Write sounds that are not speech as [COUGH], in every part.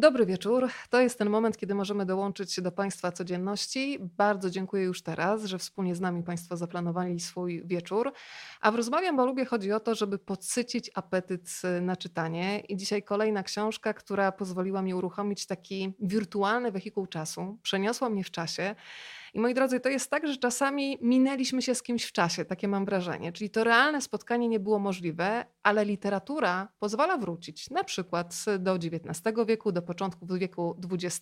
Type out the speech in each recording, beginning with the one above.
Dobry wieczór. To jest ten moment, kiedy możemy dołączyć do Państwa codzienności. Bardzo dziękuję już teraz, że wspólnie z nami Państwo zaplanowali swój wieczór. A w Rozmawiam, bo lubię chodzi o to, żeby podsycić apetyt na czytanie. I dzisiaj kolejna książka, która pozwoliła mi uruchomić taki wirtualny wehikuł czasu. Przeniosła mnie w czasie. I moi drodzy, to jest tak, że czasami minęliśmy się z kimś w czasie, takie mam wrażenie. Czyli to realne spotkanie nie było możliwe, ale literatura pozwala wrócić na przykład do XIX wieku, do początków wieku XX,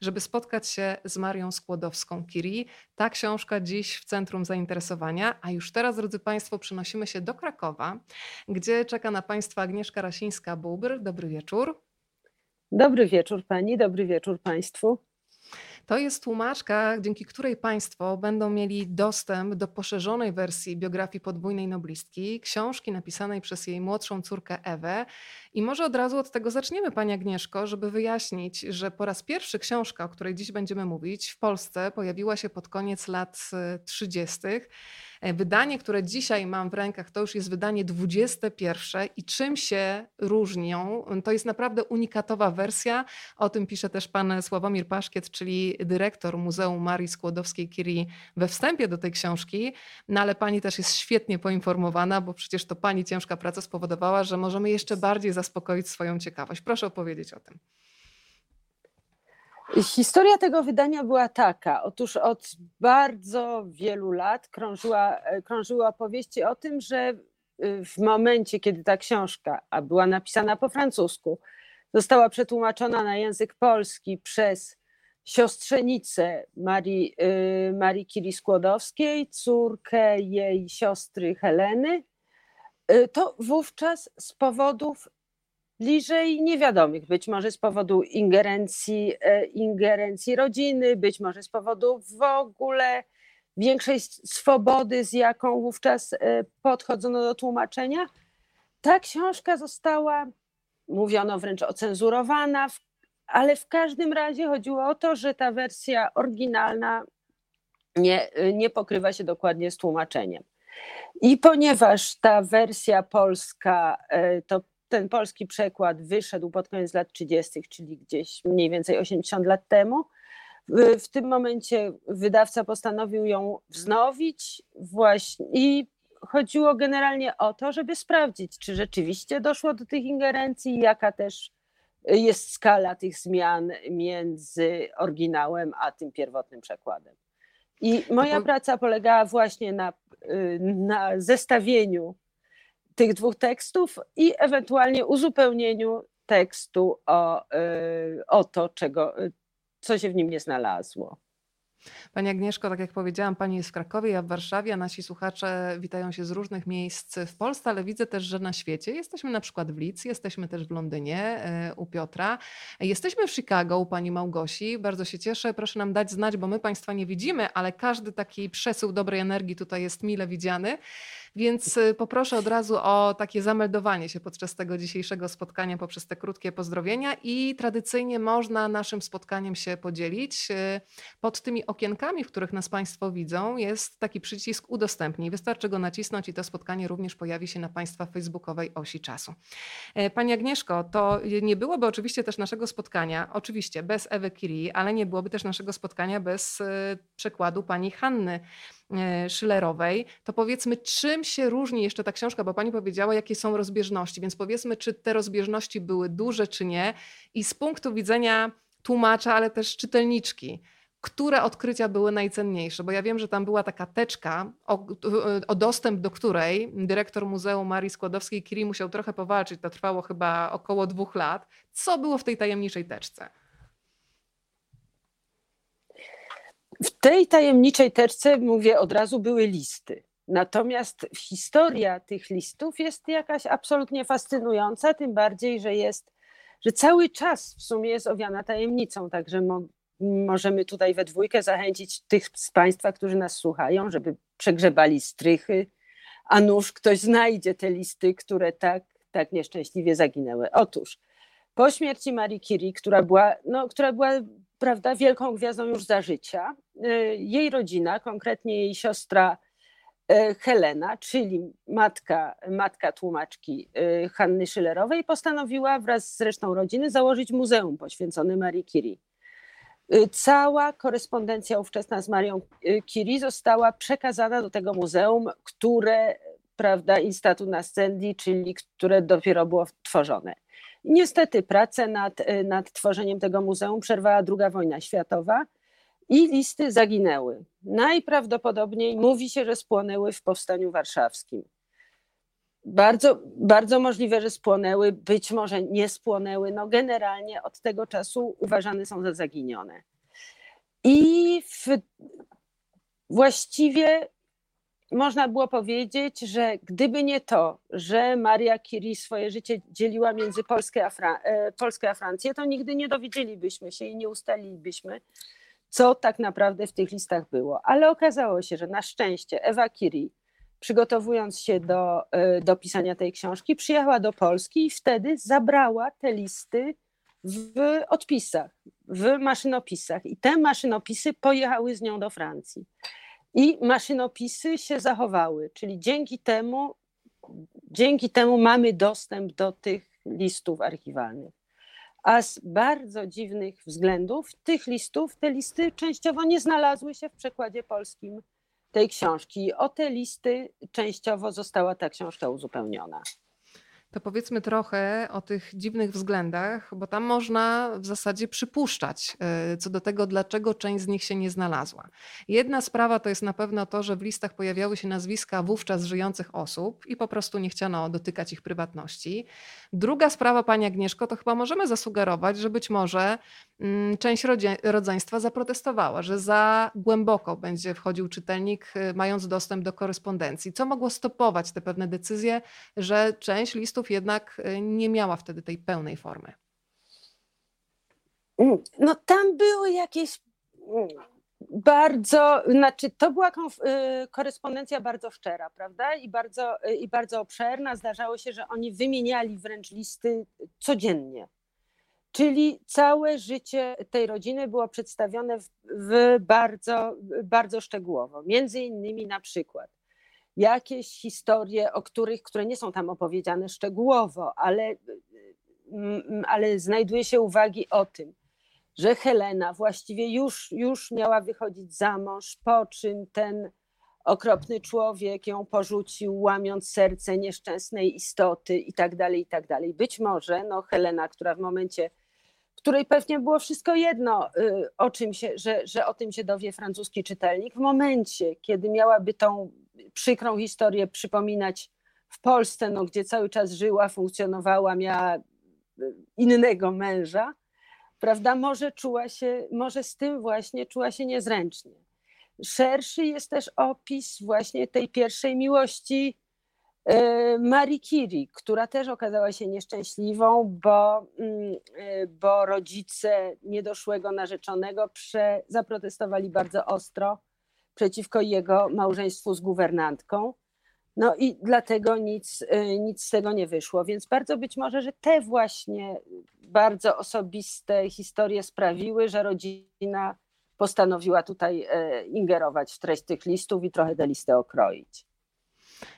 żeby spotkać się z Marią Skłodowską-Curie. Ta książka dziś w centrum zainteresowania, a już teraz, drodzy Państwo, przenosimy się do Krakowa, gdzie czeka na Państwa Agnieszka Rasińska-Bubr. Dobry wieczór. Dobry wieczór Pani, dobry wieczór Państwu. To jest tłumaczka, dzięki której Państwo będą mieli dostęp do poszerzonej wersji biografii podwójnej noblistki, książki napisanej przez jej młodszą córkę Ewę. I może od razu od tego zaczniemy, Pani Agnieszko, żeby wyjaśnić, że po raz pierwszy książka, o której dziś będziemy mówić, w Polsce pojawiła się pod koniec lat 30. E, wydanie, które dzisiaj mam w rękach, to już jest wydanie 21 i czym się różnią? To jest naprawdę unikatowa wersja. O tym pisze też pan Sławomir Paszkiet, czyli dyrektor Muzeum Marii Skłodowskiej-Curie we wstępie do tej książki. No ale pani też jest świetnie poinformowana, bo przecież to pani ciężka praca spowodowała, że możemy jeszcze bardziej zaspokoić swoją ciekawość. Proszę opowiedzieć o tym. Historia tego wydania była taka. Otóż od bardzo wielu lat krążyła, krążyły opowieści o tym, że y, w momencie, kiedy ta książka, a była napisana po francusku, została przetłumaczona na język polski przez siostrzenicę Marii, y, Marii Curie Skłodowskiej, córkę jej siostry Heleny, y, to wówczas z powodów bliżej niewiadomych, być może z powodu ingerencji, e, ingerencji rodziny, być może z powodu w ogóle większej swobody, z jaką wówczas e, podchodzono do tłumaczenia. Ta książka została, mówiono wręcz ocenzurowana, ale w każdym razie chodziło o to, że ta wersja oryginalna nie, nie pokrywa się dokładnie z tłumaczeniem. I ponieważ ta wersja polska e, to ten polski przekład wyszedł pod koniec lat 30., czyli gdzieś mniej więcej 80 lat temu. W tym momencie wydawca postanowił ją wznowić właśnie i chodziło generalnie o to, żeby sprawdzić, czy rzeczywiście doszło do tych ingerencji, jaka też jest skala tych zmian między oryginałem a tym pierwotnym przekładem. I moja praca polegała właśnie na, y, na zestawieniu tych dwóch tekstów i ewentualnie uzupełnieniu tekstu o, y, o to, czego, co się w nim nie znalazło. Pani Agnieszko, tak jak powiedziałam, Pani jest w Krakowie, ja w Warszawie, a nasi słuchacze witają się z różnych miejsc w Polsce, ale widzę też, że na świecie. Jesteśmy na przykład w Leeds, jesteśmy też w Londynie e, u Piotra, jesteśmy w Chicago u Pani Małgosi. Bardzo się cieszę, proszę nam dać znać, bo my Państwa nie widzimy, ale każdy taki przesył dobrej energii tutaj jest mile widziany. Więc y, poproszę od razu o takie zameldowanie się podczas tego dzisiejszego spotkania poprzez te krótkie pozdrowienia i tradycyjnie można naszym spotkaniem się podzielić. Y, pod tymi okienkami, w których nas Państwo widzą, jest taki przycisk udostępnij. Wystarczy go nacisnąć i to spotkanie również pojawi się na Państwa facebookowej osi czasu. E, pani Agnieszko, to nie byłoby oczywiście też naszego spotkania, oczywiście bez Ewy Curie, ale nie byłoby też naszego spotkania bez y, przekładu pani Hanny Schillerowej, to powiedzmy, czym się różni jeszcze ta książka, bo pani powiedziała, jakie są rozbieżności, więc powiedzmy, czy te rozbieżności były duże, czy nie. I z punktu widzenia tłumacza, ale też czytelniczki, które odkrycia były najcenniejsze? Bo ja wiem, że tam była taka teczka, o, o dostęp do której dyrektor Muzeum Marii Skłodowskiej-Curie musiał trochę powalczyć. To trwało chyba około dwóch lat. Co było w tej tajemniczej teczce? W tej tajemniczej teczce, mówię od razu, były listy. Natomiast historia tych listów jest jakaś absolutnie fascynująca, tym bardziej, że jest, że cały czas w sumie jest owiana tajemnicą, także mo możemy tutaj we dwójkę zachęcić tych z Państwa, którzy nas słuchają, żeby przegrzebali strychy, a nuż ktoś znajdzie te listy, które tak, tak nieszczęśliwie zaginęły. Otóż po śmierci Marii Curie, która była, no, która była prawda, wielką gwiazdą już za życia, y, jej rodzina, konkretnie jej siostra e, Helena, czyli matka, matka tłumaczki e, Hanny Schillerowej, postanowiła wraz z resztą rodziny założyć muzeum poświęcone Marii Curie. E, cała korespondencja ówczesna z Marią Curie została przekazana do tego muzeum, które, prawda, Instatu Nascendi, czyli które dopiero było tworzone. Niestety pracę nad, nad tworzeniem tego muzeum przerwała II wojna światowa i listy zaginęły. Najprawdopodobniej mówi się, że spłonęły w powstaniu warszawskim. Bardzo, bardzo możliwe, że spłonęły, być może nie spłonęły. No generalnie od tego czasu uważane są za zaginione. I w, właściwie można było powiedzieć, że gdyby nie to, że Maria Curie swoje życie dzieliła między Polskę a, e, Polskę a Francję, to nigdy nie dowiedzielibyśmy się i nie ustalilibyśmy, co tak naprawdę w tych listach było. Ale okazało się, że na szczęście Ewa Curie, przygotowując się do, e, do pisania tej książki, przyjechała do Polski i wtedy zabrała te listy w odpisach, w maszynopisach. I te maszynopisy pojechały z nią do Francji. I maszynopisy się zachowały, czyli dzięki temu, dzięki temu mamy dostęp do tych listów archiwalnych. A z bardzo dziwnych względów tych listów, te listy częściowo nie znalazły się w przekładzie polskim tej książki. O te listy częściowo została ta książka uzupełniona. To powiedzmy trochę o tych dziwnych względach, bo tam można w zasadzie przypuszczać e, co do tego, dlaczego część z nich się nie znalazła. Jedna sprawa to jest na pewno to, że w listach pojawiały się nazwiska wówczas żyjących osób i po prostu nie chciano dotykać ich prywatności. Druga sprawa, Pani Agnieszko, to chyba możemy zasugerować, że być może mm, część rodzeństwa zaprotestowała, że za głęboko będzie wchodził czytelnik, e, mając dostęp do korespondencji. Co mogło stopować te pewne decyzje, że część listów tekstów jednak y, nie miała wtedy tej pełnej formy. Mm, no tam były jakieś mm, bardzo, znaczy to była y, korespondencja bardzo szczera, prawda? I bardzo, y, I bardzo obszerna. Zdarzało się, że oni wymieniali wręcz listy codziennie. Czyli całe życie tej rodziny było przedstawione w, w bardzo, bardzo szczegółowo. Między innymi na przykład jakieś historie, o których, które nie są tam opowiedziane szczegółowo, ale, mm, ale znajduje się uwagi o tym, że Helena właściwie już, już miała wychodzić za mąż, po czym ten okropny człowiek ją porzucił, łamiąc serce nieszczęsnej istoty i tak dalej, i tak dalej. Być może no, Helena, która w momencie, której pewnie było wszystko jedno, y, o czym się, że, że o tym się dowie francuski czytelnik, w momencie, kiedy miałaby tą przykrą historię przypominać w Polsce, no, gdzie cały czas żyła, funkcjonowała, miała e, innego męża, prawda, może czuła się, może z tym właśnie czuła się niezręcznie. Szerszy jest też opis właśnie tej pierwszej miłości e, Marii Curie, która też okazała się nieszczęśliwą, bo, mm, e, bo rodzice niedoszłego narzeczonego prze, zaprotestowali bardzo ostro przeciwko jego małżeństwu z guwernantką. No i dlatego nic, y, nic z tego nie wyszło. Więc bardzo być może, że te właśnie bardzo osobiste historie sprawiły, że rodzina postanowiła tutaj e, ingerować w treść tych listów i trochę tę listę okroić.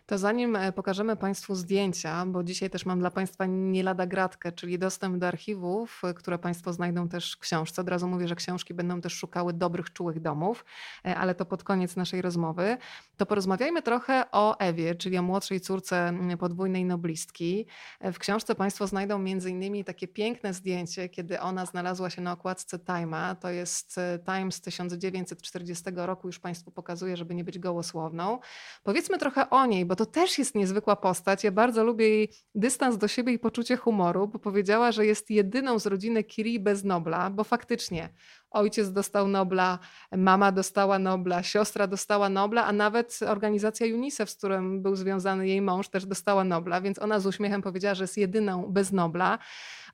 To zanim e, pokażemy Państwu zdjęcia, bo dzisiaj też mam dla Państwa nie lada gratkę, czyli dostęp do archiwów, e, które Państwo znajdą też w książce. Od razu mówię, że książki będą też szukały dobrych, czułych domów, e, ale to pod koniec naszej rozmowy. To porozmawiajmy trochę o Ewie, czyli o młodszej córce podwójnej noblistki. W książce Państwo znajdą między innymi takie piękne zdjęcie, kiedy ona znalazła się na okładce Time'a. To jest Time z 1940 roku, już Państwu pokazuję, żeby nie być gołosłowną. Powiedzmy trochę o niej, bo to też jest niezwykła postać. Ja bardzo lubię jej dystans do siebie i poczucie humoru, bo powiedziała, że jest jedyną z rodziny Curie bez Nobla, bo faktycznie ojciec dostał Nobla, mama dostała Nobla, siostra dostała Nobla, a nawet organizacja UNICEF, z którym był związany jej mąż, też dostała Nobla, więc ona z uśmiechem powiedziała, że jest jedyną bez Nobla.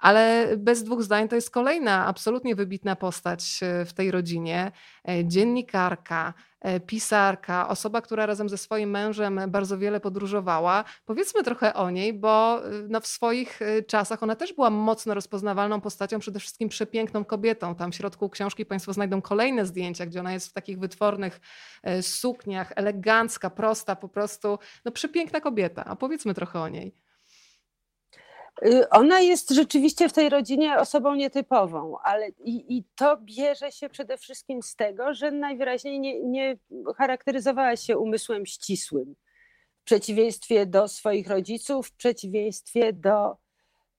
Ale bez dwóch zdań to jest kolejna absolutnie wybitna postać e, w tej rodzinie. E, dziennikarka, e, pisarka, osoba, która razem ze swoim mężem bardzo wiele podróżowała. Powiedzmy trochę o niej, bo no, w swoich czasach ona też była mocno rozpoznawalną postacią, przede wszystkim przepiękną kobietą. Tam w środku książki Państwo znajdą kolejne zdjęcia, gdzie ona jest w takich wytwornych sukniach, elegancka, prosta, po prostu no, przepiękna kobieta. A powiedzmy trochę o niej. Y, ona jest rzeczywiście w tej rodzinie osobą nietypową, ale i, i, to bierze się przede wszystkim z tego, że najwyraźniej nie, nie charakteryzowała się umysłem ścisłym. W przeciwieństwie do swoich rodziców, w przeciwieństwie do,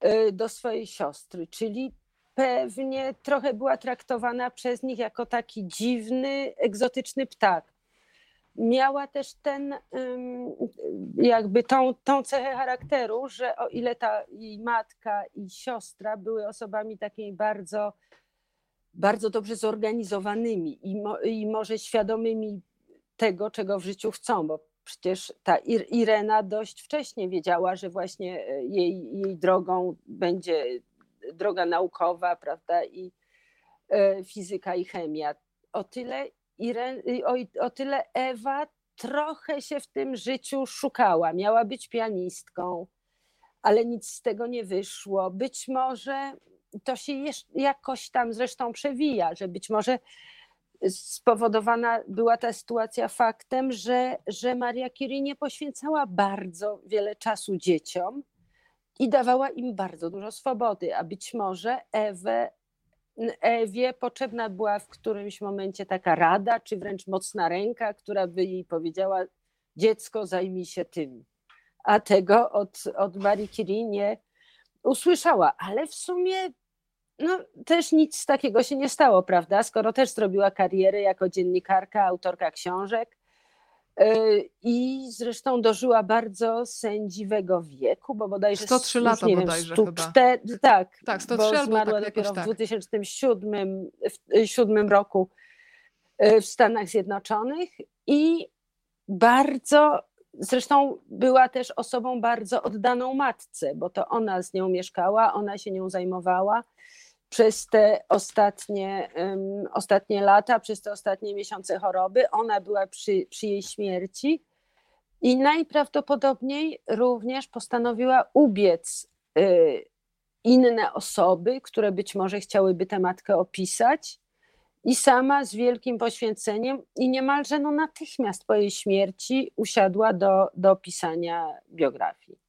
y, do swojej siostry, czyli pewnie trochę była traktowana przez nich jako taki dziwny, egzotyczny ptak miała też ten, jakby tą, tą cechę charakteru, że o ile ta jej matka i siostra były osobami takimi bardzo, bardzo dobrze zorganizowanymi i, mo, i może świadomymi tego, czego w życiu chcą, bo przecież ta Irena dość wcześnie wiedziała, że właśnie e, jej, jej drogą będzie droga naukowa, prawda, i e, fizyka i chemia. O tyle Iren, o, o tyle Ewa trochę się w tym życiu szukała. Miała być pianistką, ale nic z tego nie wyszło. Być może to się jakoś tam zresztą przewija, że być może spowodowana była ta sytuacja faktem, że, że Maria Curie nie poświęcała bardzo wiele czasu dzieciom i dawała im bardzo dużo swobody, a być może Ewę Ewie potrzebna była w którymś momencie taka rada, czy wręcz mocna ręka, która by jej powiedziała: Dziecko, zajmij się tym. A tego od, od Marii Curie nie usłyszała, ale w sumie no, też nic takiego się nie stało, prawda? Skoro też zrobiła karierę jako dziennikarka, autorka książek, i zresztą dożyła bardzo sędziwego wieku, bo bodajże 103 lata nie bodajże wiem, 104, chyba. Tak, tak 103 bo zmarła tak, dopiero tak. w 2007 w 7 roku e, w Stanach Zjednoczonych i bardzo, zresztą była też osobą bardzo oddaną matce, bo to ona z nią mieszkała, ona się nią zajmowała przez te ostatnie, um, ostatnie lata, przez te ostatnie miesiące choroby. Ona była przy, przy jej śmierci i najprawdopodobniej również postanowiła ubiec y, inne osoby, które być może chciałyby tę matkę opisać. I sama z wielkim poświęceniem i niemalże no natychmiast po jej śmierci usiadła do, do pisania biografii.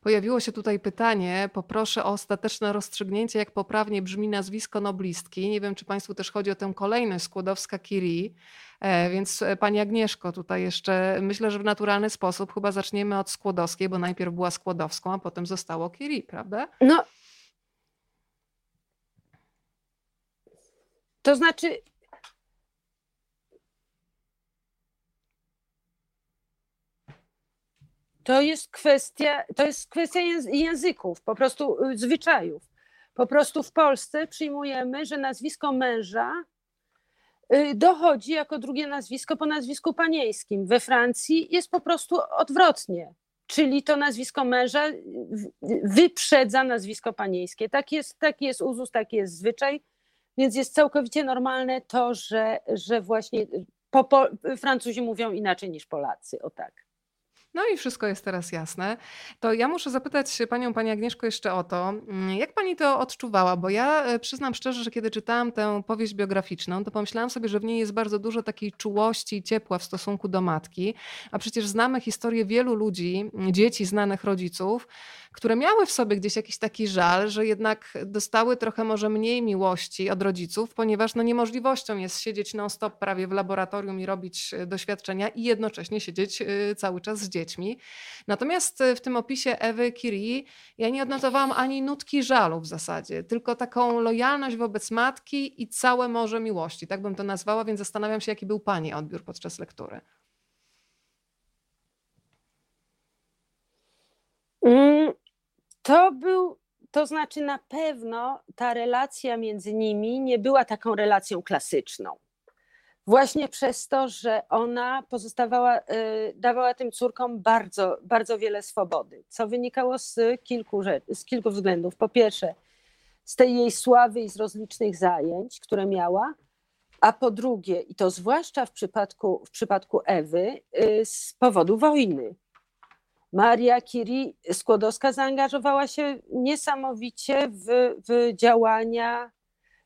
Pojawiło się tutaj pytanie, poproszę o ostateczne rozstrzygnięcie, jak poprawnie brzmi nazwisko noblistki. Nie wiem, czy Państwu też chodzi o tę kolejność Skłodowska-Curie, e, więc e, Pani Agnieszko, tutaj jeszcze myślę, że w naturalny sposób chyba zaczniemy od Skłodowskiej, bo najpierw była Skłodowską, a potem zostało Curie, prawda? No. To znaczy, To jest kwestia, to jest kwestia języków, po prostu y, zwyczajów. Po prostu w Polsce przyjmujemy, że nazwisko męża y, dochodzi jako drugie nazwisko po nazwisku panieńskim. We Francji jest po prostu odwrotnie, czyli to nazwisko męża wyprzedza nazwisko panieńskie. Tak jest, taki jest uzus, taki jest zwyczaj, więc jest całkowicie normalne to, że, że właśnie po, po, Francuzi mówią inaczej niż Polacy, o tak. No i wszystko jest teraz jasne. To ja muszę zapytać panią, pani Agnieszko, jeszcze o to, mm, jak pani to odczuwała? Bo ja e, przyznam szczerze, że kiedy czytałam tę powieść biograficzną, to pomyślałam sobie, że w niej jest bardzo dużo takiej czułości i ciepła w stosunku do matki. A przecież znamy historię wielu ludzi, dzieci znanych rodziców, które miały w sobie gdzieś jakiś taki żal, że jednak dostały trochę może mniej miłości od rodziców, ponieważ no niemożliwością jest siedzieć non-stop prawie w laboratorium i robić e, doświadczenia i jednocześnie siedzieć e, cały czas z dziećmi. Natomiast e, w tym opisie Ewy Curie ja nie odnotowałam ani nutki żalu w zasadzie, tylko taką lojalność wobec matki i całe morze miłości. Tak bym to nazwała, więc zastanawiam się, jaki był Pani odbiór podczas lektury. To był, to znaczy na pewno ta relacja między nimi nie była taką relacją klasyczną. Właśnie przez to, że ona pozostawała, y, dawała tym córkom bardzo, bardzo wiele swobody, co wynikało z kilku, z kilku względów. Po pierwsze, z tej jej sławy i z rozlicznych zajęć, które miała, a po drugie, i to zwłaszcza w przypadku, w przypadku Ewy, y, z powodu wojny. Maria Curie Skłodowska zaangażowała się niesamowicie w, w działania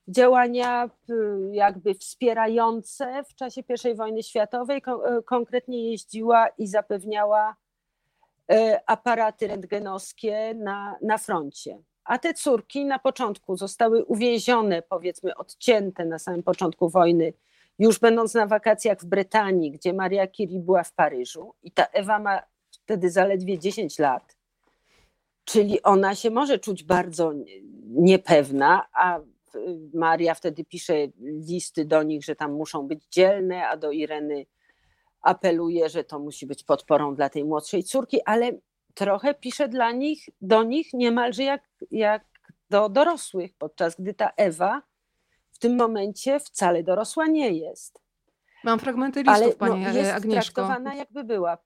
działania y, jakby wspierające w czasie I wojny światowej. Y, konkretnie jeździła i zapewniała y, aparaty rentgenowskie na, na froncie. A te córki na początku zostały uwięzione, powiedzmy odcięte na samym początku wojny, już będąc na wakacjach w Brytanii, gdzie Maria Curie była w Paryżu i ta Ewa wtedy zaledwie 10 lat. Czyli ona się może czuć bardzo niepewna, a Maria wtedy pisze listy do nich, że tam muszą być dzielne, a do Ireny apeluje, że to musi być podporą dla tej młodszej córki, ale trochę pisze dla nich, do nich niemalże jak, jak do dorosłych, podczas gdy ta Ewa w tym momencie wcale dorosła nie jest. Mam fragmenty listów, ale, Pani no, jest Agnieszko. traktowana jakby była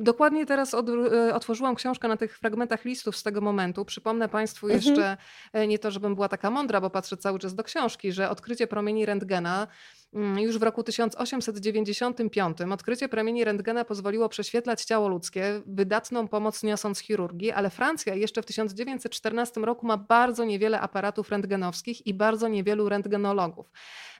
Dokładnie teraz od, e, otworzyłam książkę na tych fragmentach listów z tego momentu. Przypomnę Państwu mhm. jeszcze, mhm. nie to, żebym była taka mądra, bo patrzę cały czas do książki, że odkrycie promieni rentgena już w roku 1895 odkrycie promieni rentgena pozwoliło prześwietlać ciało ludzkie, wydatną pomoc niosąc chirurgii, ale Francja jeszcze w 1914 roku ma bardzo niewiele aparatów rentgenowskich i bardzo niewielu rentgenologów.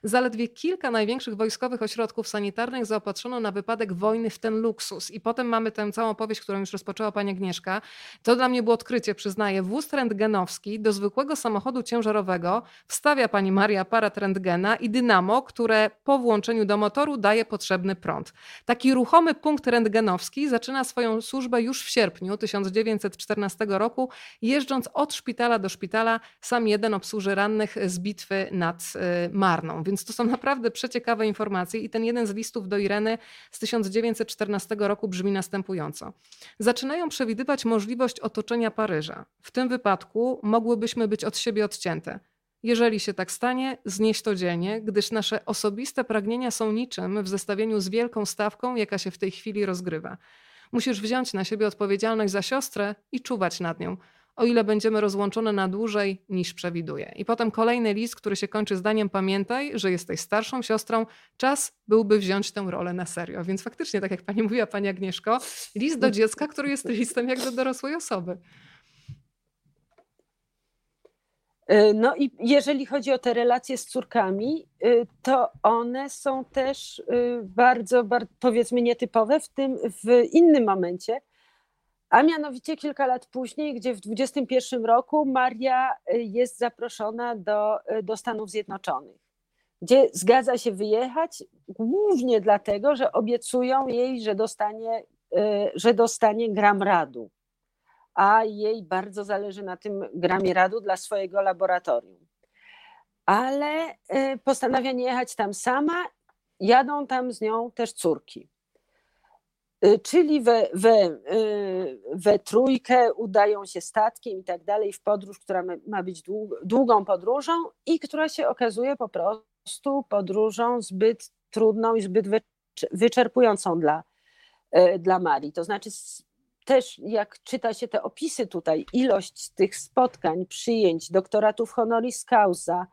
Zaledwie kilka największych wojskowych ośrodków sanitarnych zaopatrzono na wypadek wojny w ten luksus. I potem mamy tę całą opowieść, którą już rozpoczęła pani Agnieszka. To dla mnie było odkrycie, przyznaję. Wóz rentgenowski do zwykłego samochodu ciężarowego wstawia pani Maria aparat rentgena i dynamo, które po włączeniu do motoru daje potrzebny prąd. Taki ruchomy punkt rentgenowski zaczyna swoją służbę już w sierpniu 1914 roku, jeżdżąc od szpitala do szpitala, sam jeden obsłuży rannych z bitwy nad y, Marną. Więc to są naprawdę przeciekawe informacje i ten jeden z listów do Ireny z 1914 roku brzmi następująco. Zaczynają przewidywać możliwość otoczenia Paryża. W tym wypadku mogłybyśmy być od siebie odcięte. Jeżeli się tak stanie, znieś to dzielnie, gdyż nasze osobiste pragnienia są niczym w zestawieniu z wielką stawką, jaka się w tej chwili rozgrywa. Musisz wziąć na siebie odpowiedzialność za siostrę i czuwać nad nią, o ile będziemy rozłączone na dłużej niż przewiduje. I potem kolejny list, który się kończy zdaniem: Pamiętaj, że jesteś starszą siostrą, czas byłby wziąć tę rolę na serio. Więc faktycznie, tak jak pani mówiła, pani Agnieszko, list do dziecka, który jest listem jak do dorosłej osoby. Y, no i jeżeli chodzi o te relacje z córkami, y, to one są też y, bardzo, bardzo powiedzmy nietypowe w tym w innym momencie, a mianowicie kilka lat później, gdzie w 21 roku Maria jest zaproszona do, do Stanów Zjednoczonych, gdzie zgadza się wyjechać głównie dlatego, że obiecują jej, że dostanie, że dostanie gram radu a jej bardzo zależy na tym gramie radu dla swojego laboratorium. Ale y, postanawia nie jechać tam sama, jadą tam z nią też córki. Y, czyli we, we, y, we trójkę udają się statkiem i tak dalej w podróż, która ma być długą podróżą i która się okazuje po prostu podróżą zbyt trudną i zbyt wyczerpującą dla, dla Marii. To znaczy też jak czyta się te opisy tutaj, ilość tych spotkań, przyjęć, doktoratów honoris causa,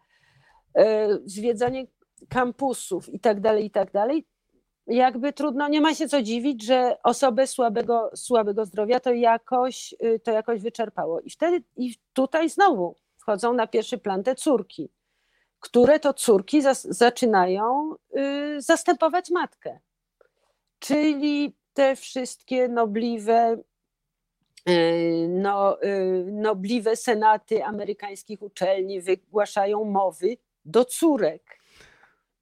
e, zwiedzanie kampusów i tak dalej, i tak jakby trudno, nie ma się co dziwić, że osobę słabego, słabego zdrowia to jakoś, y, to jakoś wyczerpało. I wtedy, i tutaj znowu wchodzą na pierwszy plan te córki, które to córki zas, zaczynają y, zastępować matkę. Czyli te wszystkie nobliwe, y, no, y, nobliwe senaty amerykańskich uczelni wygłaszają mowy do córek,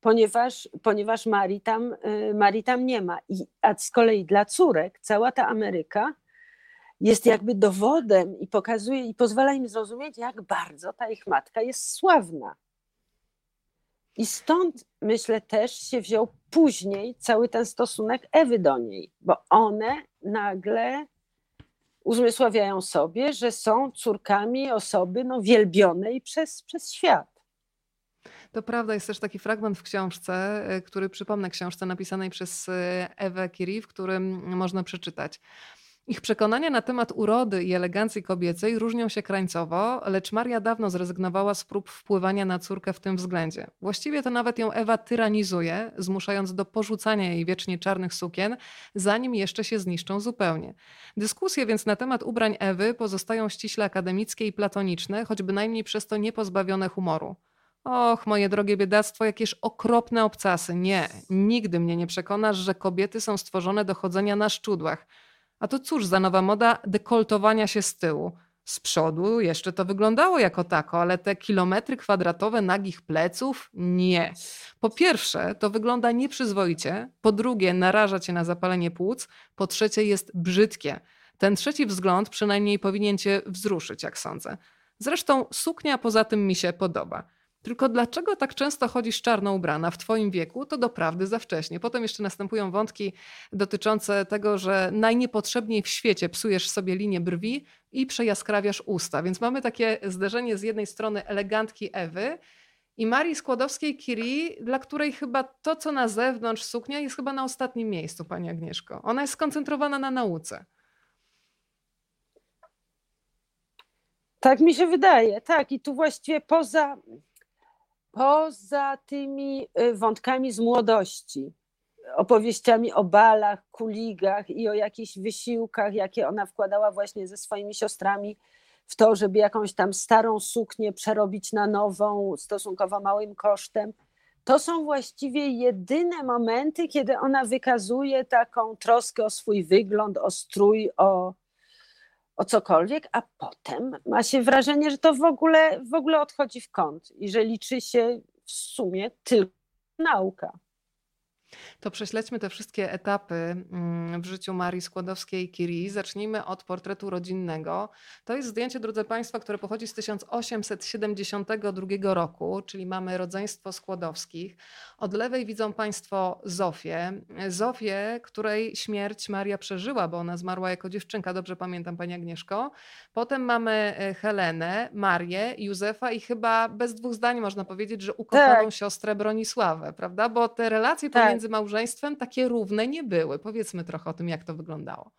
ponieważ, ponieważ Marii, tam, y, Marii tam nie ma. I, a z kolei dla córek cała ta Ameryka jest jakby dowodem i pokazuje i pozwala im zrozumieć, jak bardzo ta ich matka jest sławna. I stąd myślę też się wziął później cały ten stosunek Ewy do niej, bo one nagle uzmysławiają sobie, że są córkami osoby no, wielbionej przez, przez świat. To prawda, jest też taki fragment w książce, y, który przypomnę książce napisanej przez y, Ewę Curie, w którym można przeczytać. Ich przekonania na temat urody i elegancji kobiecej różnią się krańcowo, lecz Maria dawno zrezygnowała z prób wpływania na córkę w tym względzie. Właściwie to nawet ją Ewa tyranizuje, zmuszając do porzucania jej wiecznie czarnych sukien, zanim jeszcze się zniszczą zupełnie. Dyskusje więc na temat ubrań Ewy pozostają ściśle akademickie i platoniczne, choć bynajmniej przez to niepozbawione humoru. Och, moje drogie biedactwo, jakież okropne obcasy. Nie, nigdy mnie nie przekonasz, że kobiety są stworzone do chodzenia na szczudłach. A to cóż za nowa moda dekoltowania się z tyłu. Z przodu jeszcze to wyglądało jako tako, ale te kilometry kwadratowe nagich pleców? Nie. Po pierwsze, to wygląda nieprzyzwoicie. Po drugie, naraża cię na zapalenie płuc. Po trzecie, jest brzydkie. Ten trzeci wzgląd przynajmniej powinien cię wzruszyć, jak sądzę. Zresztą suknia poza tym mi się podoba. Tylko dlaczego tak często chodzisz czarno ubrana w twoim wieku, to doprawdy za wcześnie. Potem jeszcze następują wątki dotyczące tego, że najniepotrzebniej w świecie psujesz sobie linię brwi i przejaskrawiasz usta. Więc mamy takie zderzenie z jednej strony elegantki Ewy i Marii Skłodowskiej-Curie, dla której chyba to, co na zewnątrz suknia jest chyba na ostatnim miejscu, pani Agnieszko. Ona jest skoncentrowana na nauce. Tak mi się wydaje, tak. I tu właściwie poza, poza tymi y, wątkami z młodości, opowieściami o balach, kuligach i o jakichś wysiłkach, jakie ona wkładała właśnie ze swoimi siostrami w to, żeby jakąś tam starą suknię przerobić na nową stosunkowo małym kosztem. To są właściwie jedyne momenty, kiedy ona wykazuje taką troskę o swój wygląd, o strój, o, o cokolwiek, a potem ma się wrażenie, że to w ogóle, w ogóle odchodzi w kąt i że liczy się w sumie tylko nauka. To prześledźmy te wszystkie etapy mm, w życiu Marii Skłodowskiej-Curie. Zacznijmy od portretu rodzinnego. To jest zdjęcie, drodzy Państwo, które pochodzi z 1872 roku, czyli mamy rodzeństwo Skłodowskich. Od lewej widzą Państwo Zofię. Zofię, której śmierć Maria przeżyła, bo ona zmarła jako dziewczynka, dobrze pamiętam Pani Agnieszko. Potem mamy e, Helenę, Marię, Józefa i chyba bez dwóch zdań można powiedzieć, że ukochaną Tak. siostrę Bronisławę, prawda? Bo te relacje Tak. pomiędzy małżeństwem takie równe nie były. Powiedzmy trochę o tym, jak to wyglądało.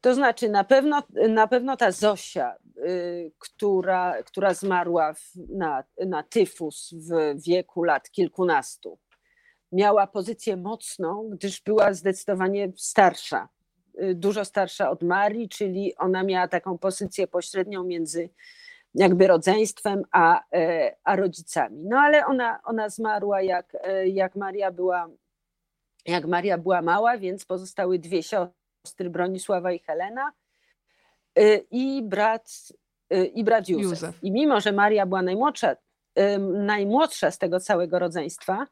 To znaczy, na pewno, na pewno ta Zosia, y, która, która zmarła w, na, na tyfus w wieku lat kilkunastu, miała pozycję mocną, gdyż była zdecydowanie starsza, y, dużo starsza od Marii, czyli ona miała taką pozycję pośrednią między jakby rodzeństwem a, e, a rodzicami. No ale ona, ona zmarła jak, e, jak Maria była jak Maria była mała, więc pozostały dwie siostry, Bronisława i Helena y, i brat, i brat Józef. Józef. I mimo, że Maria była najmłodsza, najmłodsza z tego całego rodzeństwa,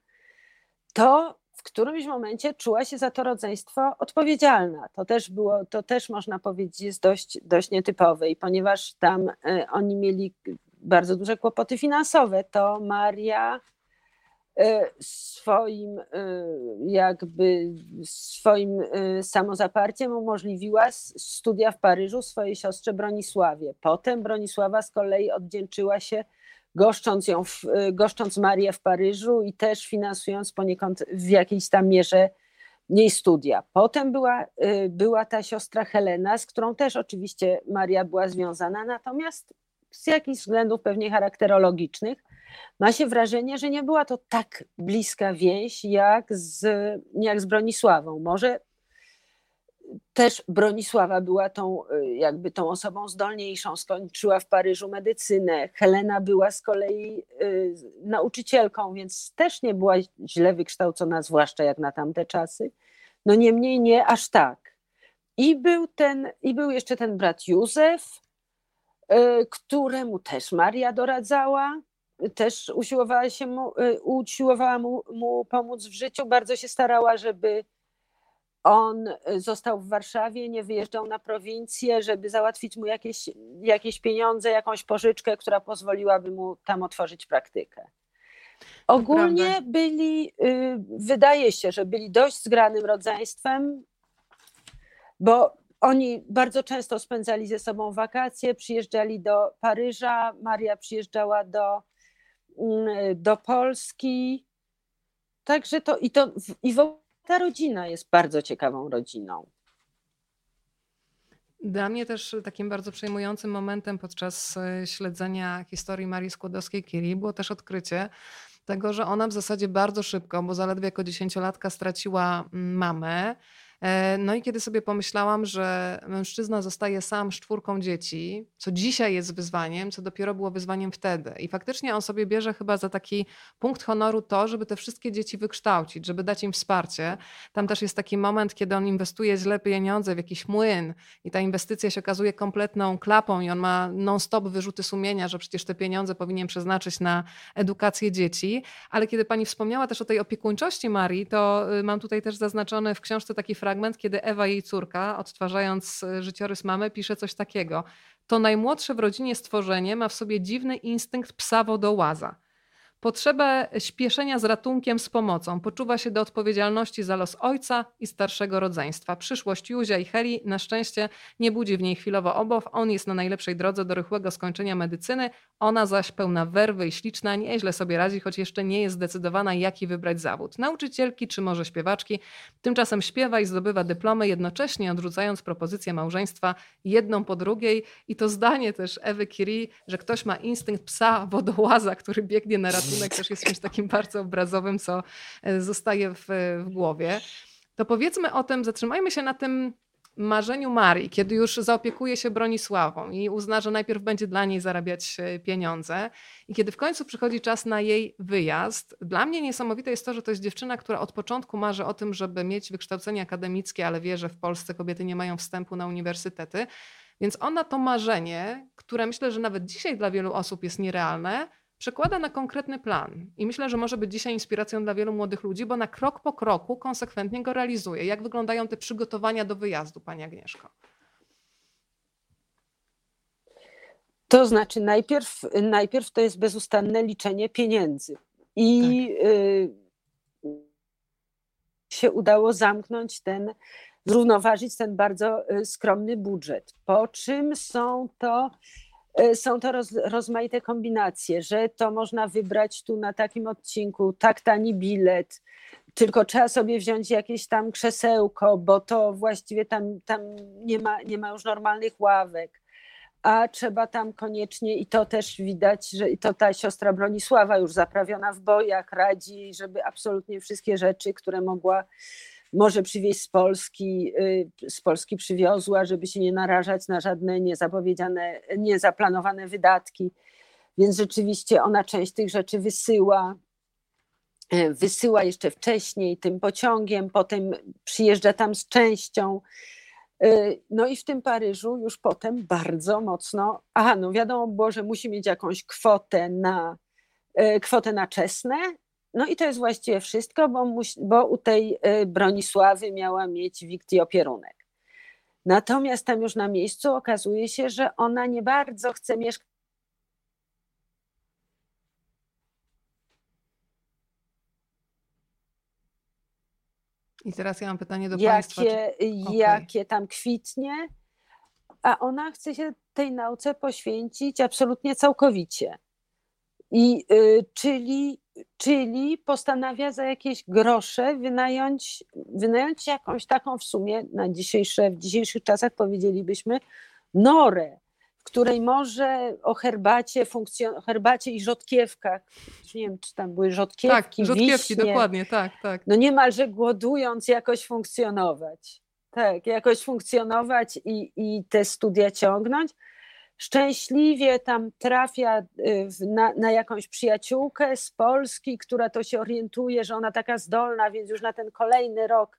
to w którymś momencie czuła się za to rodzeństwo odpowiedzialna. To też było, to też można powiedzieć jest dość, dość nietypowe i ponieważ tam y, oni mieli bardzo duże kłopoty finansowe, to Maria y, swoim y, jakby swoim samozaparciem umożliwiła studia w Paryżu swojej siostrze Bronisławie. Potem Bronisława z kolei oddzięczyła się goszcząc ją, w, y, goszcząc Marię w Paryżu i też finansując poniekąd w jakiejś tam mierze jej studia. Potem była, y, była ta siostra Helena, z którą też oczywiście Maria była związana, natomiast z jakichś względów pewnie charakterologicznych ma się wrażenie, że nie była to tak bliska więź jak z, jak z Bronisławą. Może też Bronisława była tą, y, jakby tą osobą zdolniejszą, skończyła w Paryżu medycynę. Helena była z kolei y, nauczycielką, więc też nie była źle wykształcona, zwłaszcza jak na tamte czasy. No niemniej nie aż tak. I był, ten, i był jeszcze ten brat Józef, y, któremu też Maria doradzała, też usiłowała, się mu, usiłowała mu, mu pomóc w życiu, bardzo się starała, żeby on y, został w Warszawie, nie wyjeżdżał na prowincję, żeby załatwić mu jakieś, jakieś pieniądze, jakąś pożyczkę, która pozwoliłaby mu tam otworzyć praktykę. Ogólnie prawda. byli, y, wydaje się, że byli dość zgranym rodzeństwem, bo oni bardzo często spędzali ze sobą wakacje, przyjeżdżali do Paryża, Maria przyjeżdżała do, mm, do Polski. Także to i to i ta rodzina jest bardzo ciekawą rodziną. Dla mnie też takim bardzo przejmującym momentem podczas e, śledzenia historii Marii Skłodowskiej-Curie było też odkrycie tego, że ona w zasadzie bardzo szybko, bo zaledwie jako dziesięciolatka straciła mm, mamę, no i kiedy sobie pomyślałam, że mężczyzna zostaje sam z czwórką dzieci, co dzisiaj jest wyzwaniem, co dopiero było wyzwaniem wtedy. I faktycznie on sobie bierze chyba za taki punkt honoru to, żeby te wszystkie dzieci wykształcić, żeby dać im wsparcie. Tam też jest taki moment, kiedy on inwestuje źle pieniądze w jakiś młyn i ta inwestycja się okazuje kompletną klapą i on ma non-stop wyrzuty sumienia, że przecież te pieniądze powinien przeznaczyć na edukację dzieci. Ale kiedy pani wspomniała też o tej opiekuńczości Marii, to y, mam tutaj też zaznaczony w książce taki fragment, fragment, kiedy Ewa, jej córka, odtwarzając e, życiorys mamy, pisze coś takiego. To najmłodsze w rodzinie stworzenie ma w sobie dziwny instynkt psa wodołaza. Potrzebę śpieszenia z ratunkiem, z pomocą. Poczuwa się do odpowiedzialności za los ojca i starszego rodzeństwa. Przyszłość Józia i Heli na szczęście nie budzi w niej chwilowo obaw. On jest na najlepszej drodze do rychłego skończenia medycyny, ona zaś pełna werwy i śliczna, nieźle sobie radzi, choć jeszcze nie jest zdecydowana, jaki wybrać zawód. Nauczycielki czy może śpiewaczki. Tymczasem śpiewa i zdobywa dyplomy, jednocześnie odrzucając propozycję małżeństwa jedną po drugiej. I to zdanie też Ewy Curie, że ktoś ma instynkt psa wodołaza, który biegnie na ratunek rysunek też jest czymś takim bardzo obrazowym, co e, zostaje w, w głowie. To powiedzmy o tym, zatrzymajmy się na tym marzeniu Marii, kiedy już zaopiekuje się Bronisławą i uzna, że najpierw będzie dla niej zarabiać e, pieniądze i kiedy w końcu przychodzi czas na jej wyjazd, dla mnie niesamowite jest to, że to jest dziewczyna, która od początku marzy o tym, żeby mieć wykształcenie akademickie, ale wie, że w Polsce kobiety nie mają wstępu na uniwersytety. Więc ona to marzenie, które myślę, że nawet dzisiaj dla wielu osób jest nierealne, przekłada na konkretny plan. I myślę, że może być dzisiaj inspiracją dla wielu młodych ludzi, bo na krok po kroku konsekwentnie go realizuje. Jak wyglądają te przygotowania do wyjazdu, Pani Agnieszko? To znaczy, najpierw, najpierw to jest bezustanne liczenie pieniędzy. I tak. y, się udało zamknąć ten, zrównoważyć ten bardzo y, skromny budżet. Po czym są to są to roz, rozmaite kombinacje, że to można wybrać tu na takim odcinku tak tani bilet, tylko trzeba sobie wziąć jakieś tam krzesełko, bo to właściwie tam, tam nie, ma, nie ma już normalnych ławek. A trzeba tam koniecznie, i to też widać, że to ta siostra Bronisława już zaprawiona w bojach radzi, żeby absolutnie wszystkie rzeczy, które mogła może przywieźć z Polski, y, z Polski przywiozła, żeby się nie narażać na żadne niezapowiedziane, niezaplanowane wydatki. Więc rzeczywiście ona część tych rzeczy wysyła. Y, wysyła jeszcze wcześniej tym pociągiem, potem przyjeżdża tam z częścią. Y, no i w tym Paryżu już potem bardzo mocno. Aha, no wiadomo było, że musi mieć jakąś kwotę na, kwotę na czesne, no i to jest właściwie wszystko, bo, bo u tej y, Bronisławy miała mieć Wikti opierunek. Natomiast tam już na miejscu okazuje się, że ona nie bardzo chce mieszkać. I teraz ja mam pytanie do jakie, Państwa. Czy... Jakie tam kwitnie, a ona chce się tej nauce poświęcić absolutnie całkowicie. I, y, czyli czyli postanawia za jakieś grosze wynająć, wynająć jakąś taką w sumie na dzisiejsze, w dzisiejszych czasach powiedzielibyśmy norę, w której może o herbacie, funkcjon- herbacie i rzodkiewkach, nie wiem czy tam były rzodkiewki, Tak, rzodkiewki, wiśnie, dokładnie, tak, tak. No niemalże głodując jakoś funkcjonować. Tak, jakoś funkcjonować i, i te studia ciągnąć szczęśliwie tam trafia y, na, na, jakąś przyjaciółkę z Polski, która to się orientuje, że ona taka zdolna, więc już na ten kolejny rok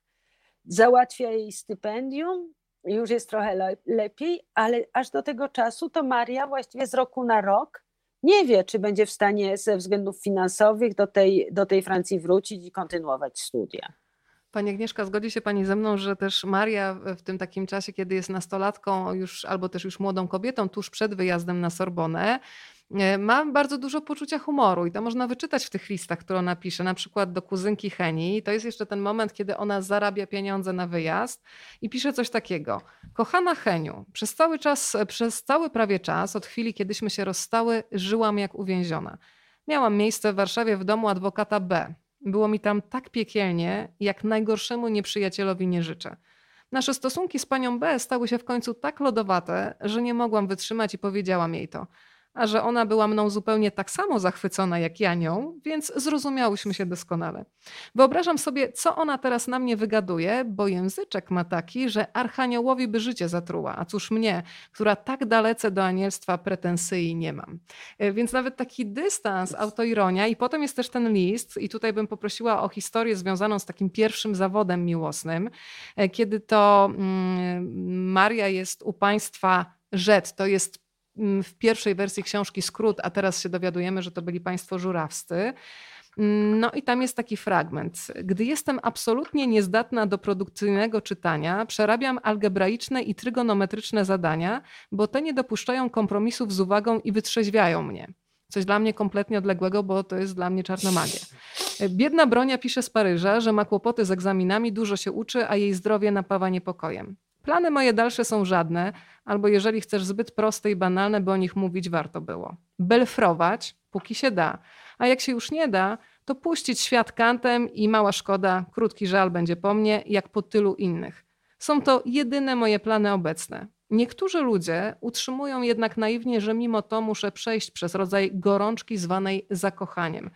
załatwia jej stypendium. Już jest trochę le lepiej, ale aż do tego czasu to Maria właściwie z roku na rok nie wie, czy będzie w stanie ze względów finansowych do tej, do tej Francji wrócić i kontynuować studia. Pani Agnieszka, zgodzi się Pani ze mną, że też Maria w tym takim czasie, kiedy jest nastolatką już, albo też już młodą kobietą, tuż przed wyjazdem na Sorbonę, e, ma bardzo dużo poczucia humoru i to można wyczytać w tych listach, które ona pisze, na przykład do kuzynki Heni. To jest jeszcze ten moment, kiedy ona zarabia pieniądze na wyjazd i pisze coś takiego. Kochana Heniu, przez cały czas, przez cały prawie czas, od chwili, kiedyśmy się rozstały, żyłam jak uwięziona. Miałam miejsce w Warszawie w domu adwokata B. Było mi tam tak piekielnie, jak najgorszemu nieprzyjacielowi nie życzę. Nasze stosunki z panią B stały się w końcu tak lodowate, że nie mogłam wytrzymać i powiedziałam jej to a że ona była mną zupełnie tak samo zachwycona jak ja nią, więc zrozumiałyśmy się doskonale. Wyobrażam sobie, co ona teraz na mnie wygaduje, bo języczek ma taki, że archaniołowi by życie zatruła, a cóż mnie, która tak dalece do anielstwa pretensyi nie mam. E, więc nawet taki dystans, autoironia i potem jest też ten list i tutaj bym poprosiła o historię związaną z takim pierwszym zawodem miłosnym, e, kiedy to mm, Maria jest u państwa Rzet, to jest w pierwszej wersji książki skrót, a teraz się dowiadujemy, że to byli państwo żurawscy. Mm, no i tam jest taki fragment. Gdy jestem absolutnie niezdatna do produkcyjnego czytania, przerabiam algebraiczne i trygonometryczne zadania, bo te nie dopuszczają kompromisów z uwagą i wytrzeźwiają mnie. Coś dla mnie kompletnie odległego, bo to jest dla mnie czarna magia. Biedna Bronia pisze z Paryża, że ma kłopoty z egzaminami, dużo się uczy, a jej zdrowie napawa niepokojem. Plany moje dalsze są żadne, albo jeżeli chcesz zbyt proste i banalne, by o nich mówić, warto było. Belfrować, póki się da, a jak się już nie da, to puścić świat kantem i mała szkoda, krótki żal będzie po mnie, jak po tylu innych. Są to jedyne moje plany obecne. Niektórzy ludzie utrzymują jednak naiwnie, że mimo to muszę przejść przez rodzaj gorączki zwanej zakochaniem.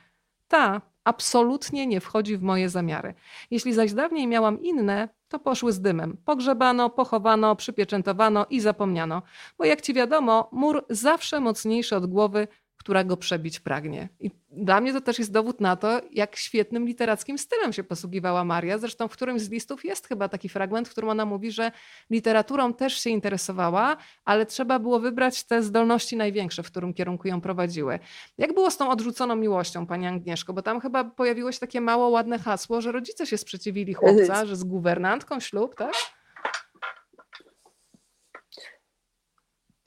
Ta absolutnie nie wchodzi w moje zamiary. Jeśli zaś dawniej miałam inne, to poszły z dymem. Pogrzebano, pochowano, przypieczętowano i zapomniano. Bo jak ci wiadomo, mur zawsze mocniejszy od głowy która go przebić pragnie. I dla mnie to też jest dowód na to, jak świetnym literackim stylem się posługiwała Maria. Zresztą w którymś z listów jest chyba taki fragment, w którym ona mówi, że literaturą też się interesowała, ale trzeba było wybrać te zdolności największe, w którym kierunku ją prowadziły. Jak było z tą odrzuconą miłością, pani Agnieszko? Bo tam chyba pojawiło się takie mało ładne hasło, że rodzice się sprzeciwili chłopca, że z guwernantką ślub, tak?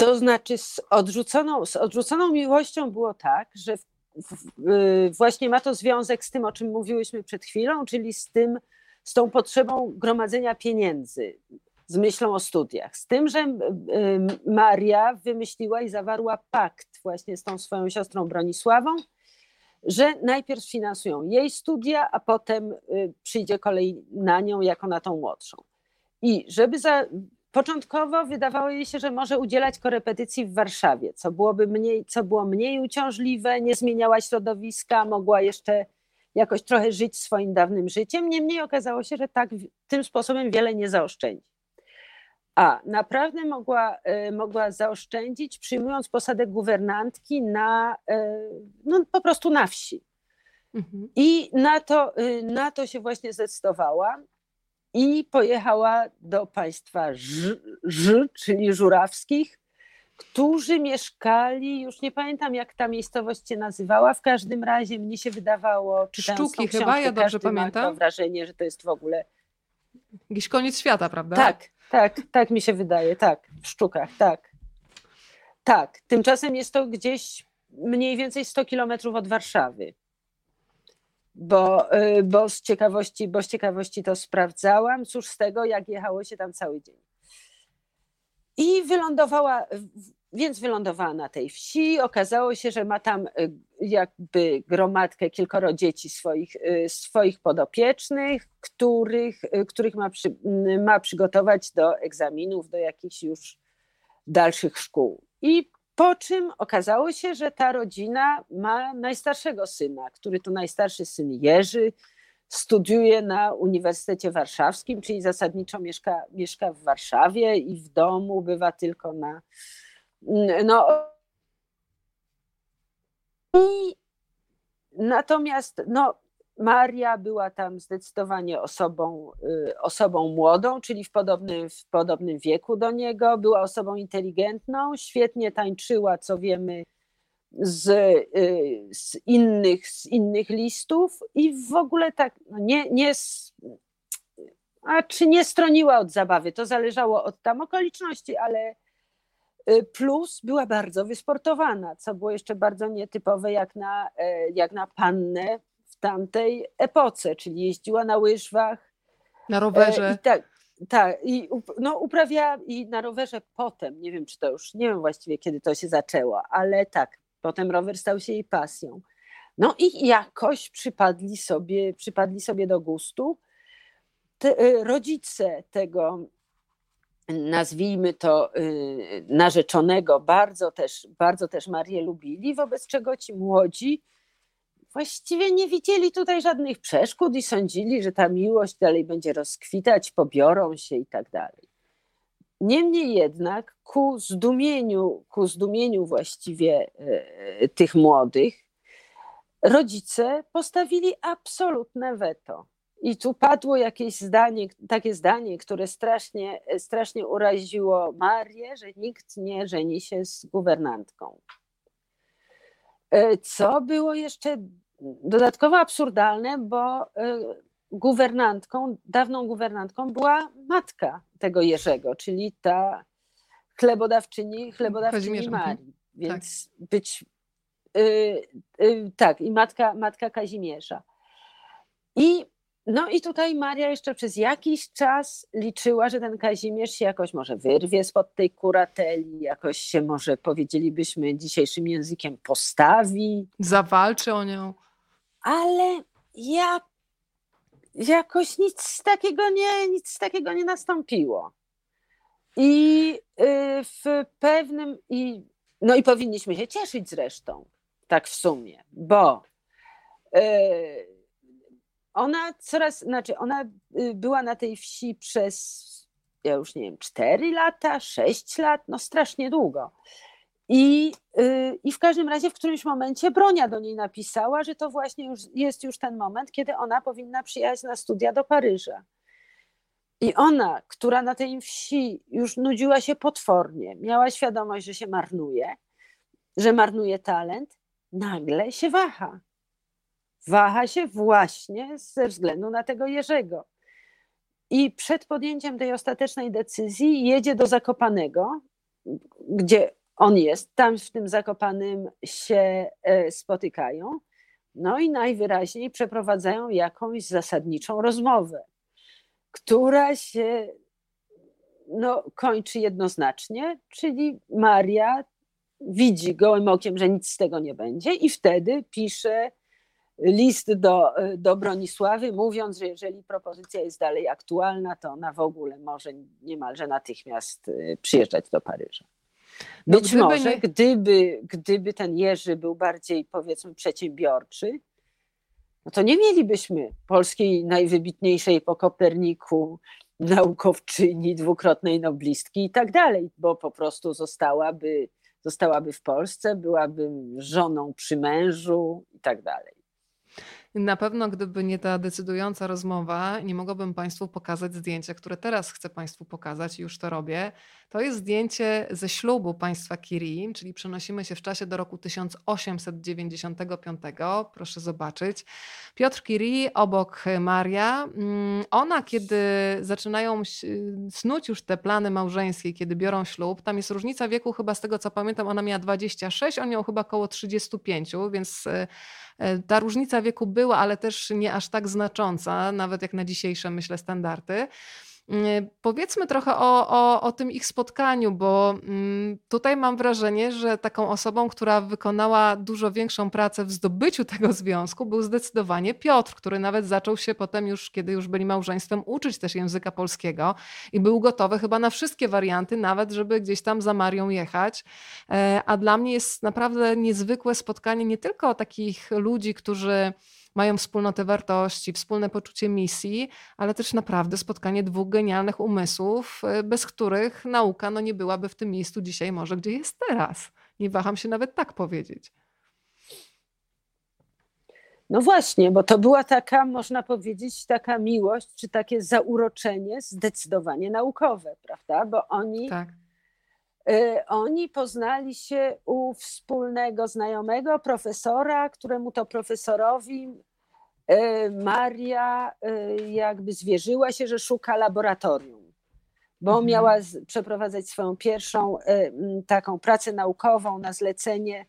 To znaczy z odrzuconą, z odrzuconą miłością było tak, że w, w, y, właśnie ma to związek z tym, o czym mówiłyśmy przed chwilą, czyli z tym, z tą potrzebą gromadzenia pieniędzy, z myślą o studiach. Z tym, że y, Maria wymyśliła i zawarła pakt właśnie z tą swoją siostrą Bronisławą, że najpierw finansują jej studia, a potem y, przyjdzie kolej na nią jako na tą młodszą. I żeby za, Początkowo wydawało jej się, że może udzielać korepetycji w Warszawie, co, byłoby mniej, co było mniej uciążliwe, nie zmieniała środowiska, mogła jeszcze jakoś trochę żyć swoim dawnym życiem. Niemniej okazało się, że tak tym sposobem wiele nie zaoszczędzi. A naprawdę mogła, y, mogła zaoszczędzić, przyjmując posadę guwernantki na, y, no, po prostu na wsi. Mhm. I na to, y, na to się właśnie zdecydowała i pojechała do państwa Ż, Ż, czyli Żurawskich, którzy mieszkali, już nie pamiętam jak ta miejscowość się nazywała, w każdym razie mnie się wydawało, czytając Sztuki chyba, ja dobrze pamiętam. Mam wrażenie, że to jest w ogóle... Jakiś koniec świata, prawda? Tak, tak, tak mi się wydaje, tak, w Szczukach, tak. Tak, tymczasem jest to gdzieś mniej więcej 100 kilometrów od Warszawy bo, y, bo, z ciekawości, bo z ciekawości to sprawdzałam. Cóż z tego, jak jechało się tam cały dzień. I wylądowała, więc wylądowała na tej wsi. Okazało się, że ma tam y, jakby gromadkę kilkoro dzieci swoich, y, swoich podopiecznych, których, których ma, przy, ma przygotować do egzaminów, do jakichś już dalszych szkół. I po czym okazało się, że ta rodzina ma najstarszego syna, który to najstarszy syn Jerzy, studiuje na Uniwersytecie Warszawskim, czyli zasadniczo mieszka, mieszka w Warszawie i w domu bywa tylko na. No, i natomiast no, Maria była tam zdecydowanie osobą, y, osobą młodą, czyli w podobnym, w podobnym wieku do niego. Była osobą inteligentną, świetnie tańczyła, co wiemy z, y, z, innych, z innych listów i w ogóle tak no nie, nie, a czy nie stroniła od zabawy, to zależało od tam okoliczności, ale y, plus była bardzo wysportowana, co było jeszcze bardzo nietypowe jak na, e, jak na pannę tamtej epoce, czyli jeździła na łyżwach. Na rowerze. E, I tak, tak, i no, uprawiała i na rowerze potem, nie wiem czy to już, nie wiem właściwie kiedy to się zaczęło, ale tak, potem rower stał się jej pasją. No i jakoś przypadli sobie, przypadli sobie do gustu. Te, y, rodzice tego, nazwijmy to y, narzeczonego, bardzo też, bardzo też Marię lubili, wobec czego ci młodzi właściwie nie widzieli tutaj żadnych przeszkód i sądzili, że ta miłość dalej będzie rozkwitać, pobiorą się i tak dalej. Niemniej jednak ku zdumieniu, ku zdumieniu właściwie e, tych młodych, rodzice postawili absolutne weto. I tu padło jakieś zdanie, takie zdanie, które strasznie, strasznie uraziło Marię, że nikt nie żeni się z guwernantką. E, co było jeszcze dodatkowo absurdalne, bo e, guwernantką, dawną guwernantką była matka tego Jerzego, czyli ta chlebodawczyni, chlebodawczyni mhm. Marii. Więc tak. być y, y, tak, i matka, matka Kazimierza. I no i tutaj Maria jeszcze przez jakiś czas liczyła, że ten Kazimierz się jakoś może wyrwie spod tej kurateli, jakoś się może, powiedzielibyśmy dzisiejszym językiem, postawi. Zawalczy o nią. Ale ja jakoś nic takiego nie, nic takiego nie nastąpiło. I y, w pewnym, i, no i powinniśmy się cieszyć zresztą, tak w sumie, bo y, ona coraz, znaczy ona y, była na tej wsi przez, ja już nie wiem, 4 lata, 6 lat, no strasznie długo. I, y, I w każdym razie w którymś momencie Bronia do niej napisała, że to właśnie już jest już ten moment, kiedy ona powinna przyjechać na studia do Paryża. I ona, która na tej wsi już nudziła się potwornie, miała świadomość, że się marnuje, że marnuje talent, nagle się waha. Waha się właśnie ze względu na tego Jerzego. I przed podjęciem tej ostatecznej decyzji jedzie do Zakopanego, gdzie on jest, tam w tym Zakopanym się e, spotykają, no i najwyraźniej przeprowadzają jakąś zasadniczą rozmowę, która się no, kończy jednoznacznie, czyli Maria widzi gołym okiem, że nic z tego nie będzie i wtedy pisze list do, do Bronisławy, mówiąc, że jeżeli propozycja jest dalej aktualna, to ona w ogóle może niemalże natychmiast e, przyjeżdżać do Paryża. No Być gdyby może, nie... gdyby, gdyby ten Jerzy był bardziej, powiedzmy, przedsiębiorczy, no to nie mielibyśmy polskiej najwybitniejszej po Koperniku naukowczyni, dwukrotnej noblistki i tak dalej, bo po prostu zostałaby, zostałaby w Polsce, byłaby żoną przy mężu i tak dalej. Na pewno, gdyby nie ta decydująca rozmowa, nie mogłabym Państwu pokazać zdjęcia, które teraz chcę Państwu pokazać i już to robię. To jest zdjęcie ze ślubu państwa Curie, czyli przenosimy się w czasie do roku 1895. Proszę zobaczyć. Piotr Curie obok Maria. Mm, ona, kiedy zaczynają snuć już te plany małżeńskie, kiedy biorą ślub, tam jest różnica wieku, chyba z tego co pamiętam, ona miała 26, on miał chyba około 35, więc e, ta różnica wieku była, ale też nie aż tak znacząca, nawet jak na dzisiejsze, myślę, standardy. Mm, powiedzmy trochę o, o, o tym ich spotkaniu, bo mm, tutaj mam wrażenie, że taką osobą, która wykonała dużo większą pracę w zdobyciu tego związku, był zdecydowanie Piotr, który nawet zaczął się potem już, kiedy już byli małżeństwem, uczyć też języka polskiego i był gotowy chyba na wszystkie warianty, nawet żeby gdzieś tam za Marią jechać. E, a dla mnie jest naprawdę niezwykłe spotkanie nie tylko takich ludzi, którzy mają wspólnotę wartości, wspólne poczucie misji, ale też naprawdę spotkanie dwóch genialnych umysłów, y, bez których nauka no nie byłaby w tym miejscu dzisiaj może, gdzie jest teraz. Nie waham się nawet tak powiedzieć. No właśnie, bo to była taka, można powiedzieć, taka miłość, czy takie zauroczenie zdecydowanie naukowe, prawda? Bo oni, tak. Y, oni poznali się u wspólnego znajomego, profesora, któremu to profesorowi E, Maria e, jakby zwierzyła się, że szuka laboratorium, bo mhm. miała przeprowadzać swoją pierwszą taką pracę naukową na zlecenie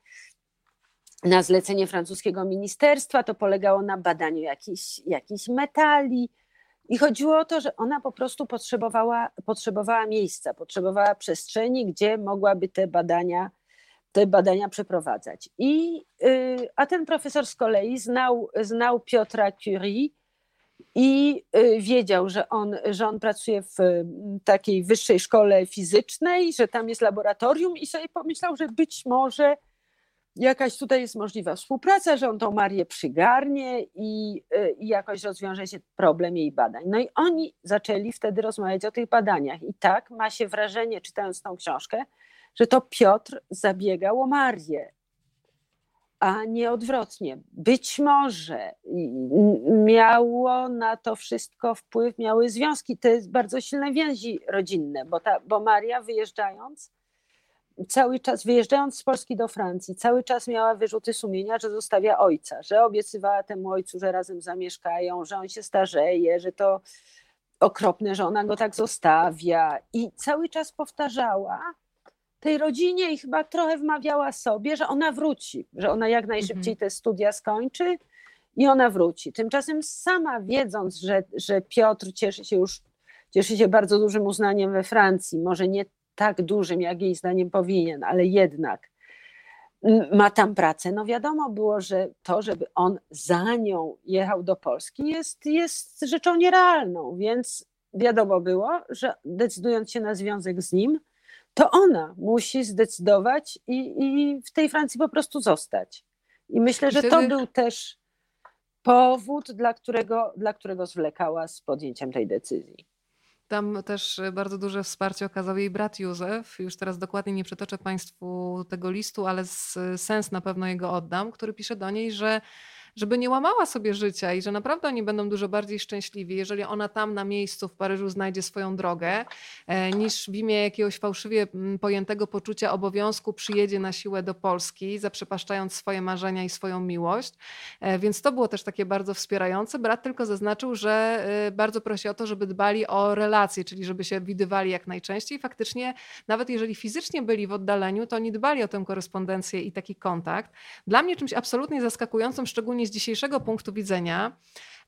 na zlecenie francuskiego ministerstwa. To polegało na badaniu jakichś, jakichś metali. I chodziło o to, że ona po prostu potrzebowała, potrzebowała miejsca, potrzebowała przestrzeni, gdzie mogłaby te badania te badania przeprowadzać. I, y, a ten profesor z kolei znał, znał Piotra Curie i y, wiedział, że on, że on pracuje w takiej wyższej szkole fizycznej, że tam jest laboratorium i sobie pomyślał, że być może jakaś tutaj jest możliwa współpraca, że on tą Marię przygarnie i, y, i jakoś rozwiąże się problem jej badań. No i oni zaczęli wtedy rozmawiać o tych badaniach. I tak ma się wrażenie, czytając tą książkę, że to Piotr zabiegał o Marię, a nie odwrotnie. Być może miało na to wszystko wpływ, miały związki, jest bardzo silne więzi rodzinne, bo, ta, bo Maria wyjeżdżając, cały czas wyjeżdżając z Polski do Francji, cały czas miała wyrzuty sumienia, że zostawia ojca, że obiecywała temu ojcu, że razem zamieszkają, że on się starzeje, że to okropne, że ona go tak zostawia. I cały czas powtarzała tej rodzinie i chyba trochę wmawiała sobie, że ona wróci, że ona jak najszybciej mhm. te studia skończy i ona wróci. Tymczasem sama wiedząc, że, że Piotr cieszy się już cieszy się bardzo dużym uznaniem we Francji, może nie tak dużym, jak jej zdaniem powinien, ale jednak ma tam pracę. No wiadomo było, że to, żeby on za nią jechał do Polski, jest, jest rzeczą nierealną, więc wiadomo było, że decydując się na związek z nim, to ona musi zdecydować i, i w tej Francji po prostu zostać. I myślę, że to był też powód, dla którego, dla którego zwlekała z podjęciem tej decyzji. Tam też bardzo duże wsparcie okazał jej brat Józef. Już teraz dokładnie nie przytoczę Państwu tego listu, ale sens na pewno jego oddam, który pisze do niej, że żeby nie łamała sobie życia i że naprawdę oni będą dużo bardziej szczęśliwi, jeżeli ona tam na miejscu w Paryżu znajdzie swoją drogę, e, niż w imię jakiegoś fałszywie mm, pojętego poczucia obowiązku przyjedzie na siłę do Polski, zaprzepaszczając swoje marzenia i swoją miłość. E, więc to było też takie bardzo wspierające. Brat tylko zaznaczył, że e, bardzo prosi o to, żeby dbali o relacje, czyli żeby się widywali jak najczęściej. Faktycznie, nawet jeżeli fizycznie byli w oddaleniu, to oni dbali o tę korespondencję i taki kontakt. Dla mnie czymś absolutnie zaskakującym, szczególnie z dzisiejszego punktu widzenia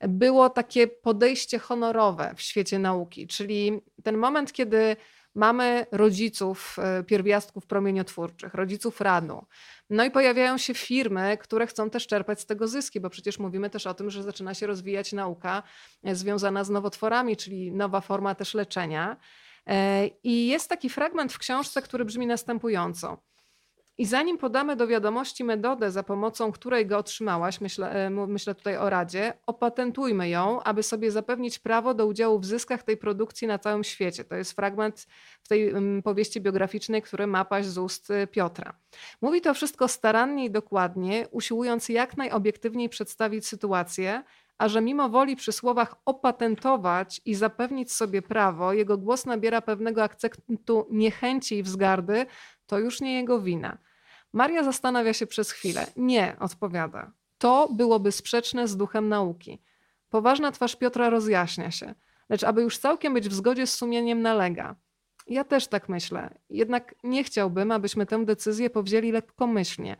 było takie podejście honorowe w świecie nauki, czyli ten moment, kiedy mamy rodziców e, pierwiastków promieniotwórczych, rodziców ranu. No i pojawiają się firmy, które chcą też czerpać z tego zyski, bo przecież mówimy też o tym, że zaczyna się rozwijać nauka e, związana z nowotworami, czyli nowa forma też leczenia. E, I jest taki fragment w książce, który brzmi następująco. I zanim podamy do wiadomości metodę, za pomocą której go otrzymałaś, myślę, e, myślę tutaj o Radzie, opatentujmy ją, aby sobie zapewnić prawo do udziału w zyskach tej produkcji na całym świecie. To jest fragment w tej powieści biograficznej, który ma paść z ust e, Piotra. Mówi to wszystko starannie i dokładnie, usiłując jak najobiektywniej przedstawić sytuację, a że mimo woli przy słowach opatentować i zapewnić sobie prawo, jego głos nabiera pewnego akcentu niechęci i wzgardy, to już nie jego wina. Maria zastanawia się przez chwilę. Nie, odpowiada. To byłoby sprzeczne z duchem nauki. Poważna twarz Piotra rozjaśnia się, lecz aby już całkiem być w zgodzie z sumieniem nalega. Ja też tak myślę, jednak nie chciałbym, abyśmy tę decyzję powzięli lekkomyślnie.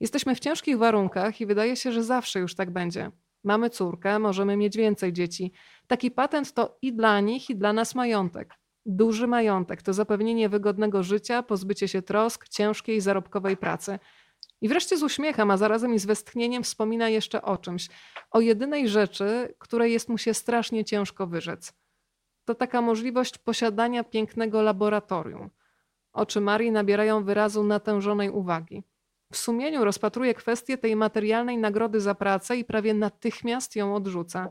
Jesteśmy w ciężkich warunkach i wydaje się, że zawsze już tak będzie. Mamy córkę, możemy mieć więcej dzieci. Taki patent to i dla nich, i dla nas majątek. Duży majątek to zapewnienie wygodnego życia, pozbycie się trosk, ciężkiej, zarobkowej pracy. I wreszcie z uśmiechem, a zarazem i z westchnieniem wspomina jeszcze o czymś, o jedynej rzeczy, której jest mu się strasznie ciężko wyrzec. To taka możliwość posiadania pięknego laboratorium. Oczy Marii nabierają wyrazu natężonej uwagi. W sumieniu rozpatruje kwestię tej materialnej nagrody za pracę i prawie natychmiast ją odrzuca.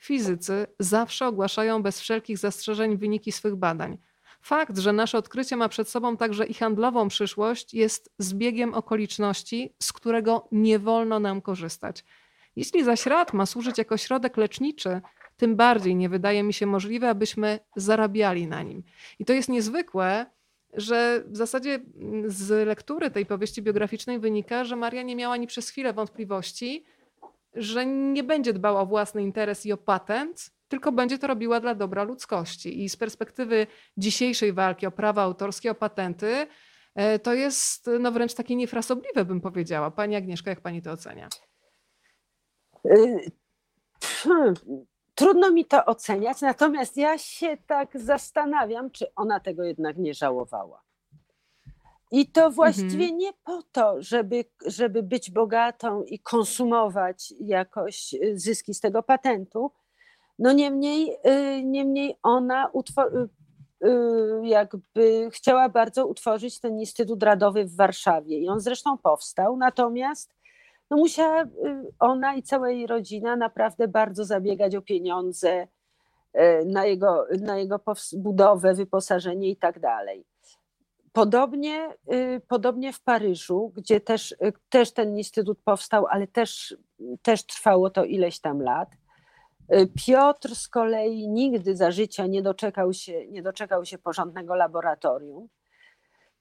Fizycy zawsze ogłaszają bez wszelkich zastrzeżeń wyniki swych badań. Fakt, że nasze odkrycie ma przed sobą także i handlową przyszłość, jest zbiegiem okoliczności, z którego nie wolno nam korzystać. Jeśli zaś rad ma służyć jako środek leczniczy, tym bardziej nie wydaje mi się możliwe, abyśmy zarabiali na nim. I to jest niezwykłe, że w zasadzie z lektury tej powieści biograficznej wynika, że Maria nie miała ani przez chwilę wątpliwości, że nie będzie dbała o własny interes i o patent, tylko będzie to robiła dla dobra ludzkości. I z perspektywy dzisiejszej walki o prawa autorskie, o patenty, e, to jest no wręcz takie niefrasobliwe, bym powiedziała. Pani Agnieszka, jak pani to ocenia? Hmm, trudno mi to oceniać, natomiast ja się tak zastanawiam, czy ona tego jednak nie żałowała. I to właściwie mhm. nie po to, żeby, żeby być bogatą i konsumować jakoś y, zyski z tego patentu. No niemniej, y, niemniej ona y, jakby chciała bardzo utworzyć ten Instytut Radowy w Warszawie i on zresztą powstał, natomiast no musiała ona i cała jej rodzina naprawdę bardzo zabiegać o pieniądze na jego, na jego budowę, wyposażenie i tak dalej. Podobnie, y, podobnie w Paryżu, gdzie też, y, też ten instytut powstał, ale też, też trwało to ileś tam lat. Y, Piotr z kolei nigdy za życia nie doczekał się, nie doczekał się porządnego laboratorium.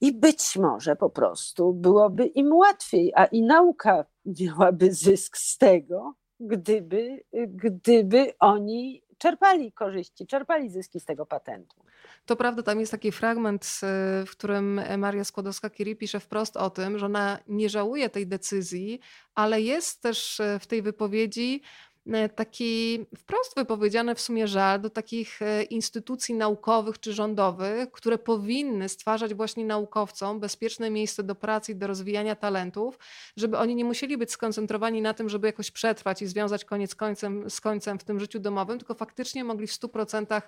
I być może po prostu byłoby im łatwiej, a i nauka miałaby zysk z tego, gdyby, gdyby oni czerpali korzyści, czerpali zyski z tego patentu. To prawda, tam jest taki fragment, w którym Maria Skłodowska-Curie pisze wprost o tym, że ona nie żałuje tej decyzji, ale jest też w tej wypowiedzi E, taki wprost wypowiedziany w sumie żal do takich e, instytucji naukowych czy rządowych, które powinny stwarzać właśnie naukowcom bezpieczne miejsce do pracy i do rozwijania talentów, żeby oni nie musieli być skoncentrowani na tym, żeby jakoś przetrwać i związać koniec końcem, z końcem w tym życiu domowym, tylko faktycznie mogli w 100%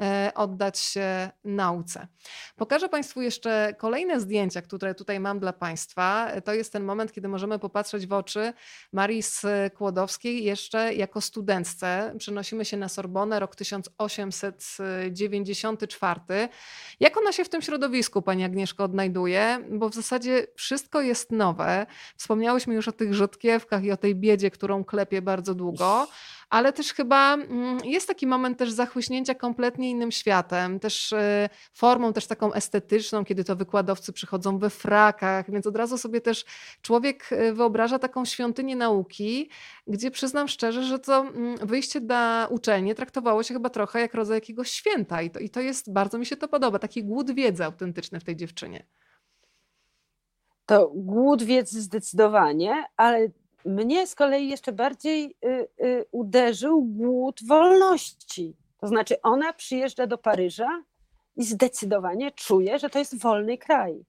e, oddać się nauce. Pokażę Państwu jeszcze kolejne zdjęcia, które tutaj mam dla Państwa. To jest ten moment, kiedy możemy popatrzeć w oczy Marii Skłodowskiej jeszcze jako studentce przenosimy się na Sorbonę, rok 1894. Jak ona się w tym środowisku, Pani Agnieszko, odnajduje? Bo w zasadzie wszystko jest nowe. Wspomniałyśmy już o tych rzodkiewkach i o tej biedzie, którą klepie bardzo długo ale też chyba mm, jest taki moment też zachłyśnięcia kompletnie innym światem, też y, formą też taką estetyczną, kiedy to wykładowcy przychodzą we frakach, więc od razu sobie też człowiek y, wyobraża taką świątynię nauki, gdzie przyznam szczerze, że to mm, wyjście na uczelnię traktowało się chyba trochę jak rodzaj jakiegoś święta i to, i to jest, bardzo mi się to podoba, taki głód wiedzy autentyczny w tej dziewczynie. To głód wiedzy zdecydowanie, ale mnie z kolei jeszcze bardziej y, y, uderzył głód wolności. To znaczy, ona przyjeżdża do Paryża i zdecydowanie czuje, że to jest wolny kraj.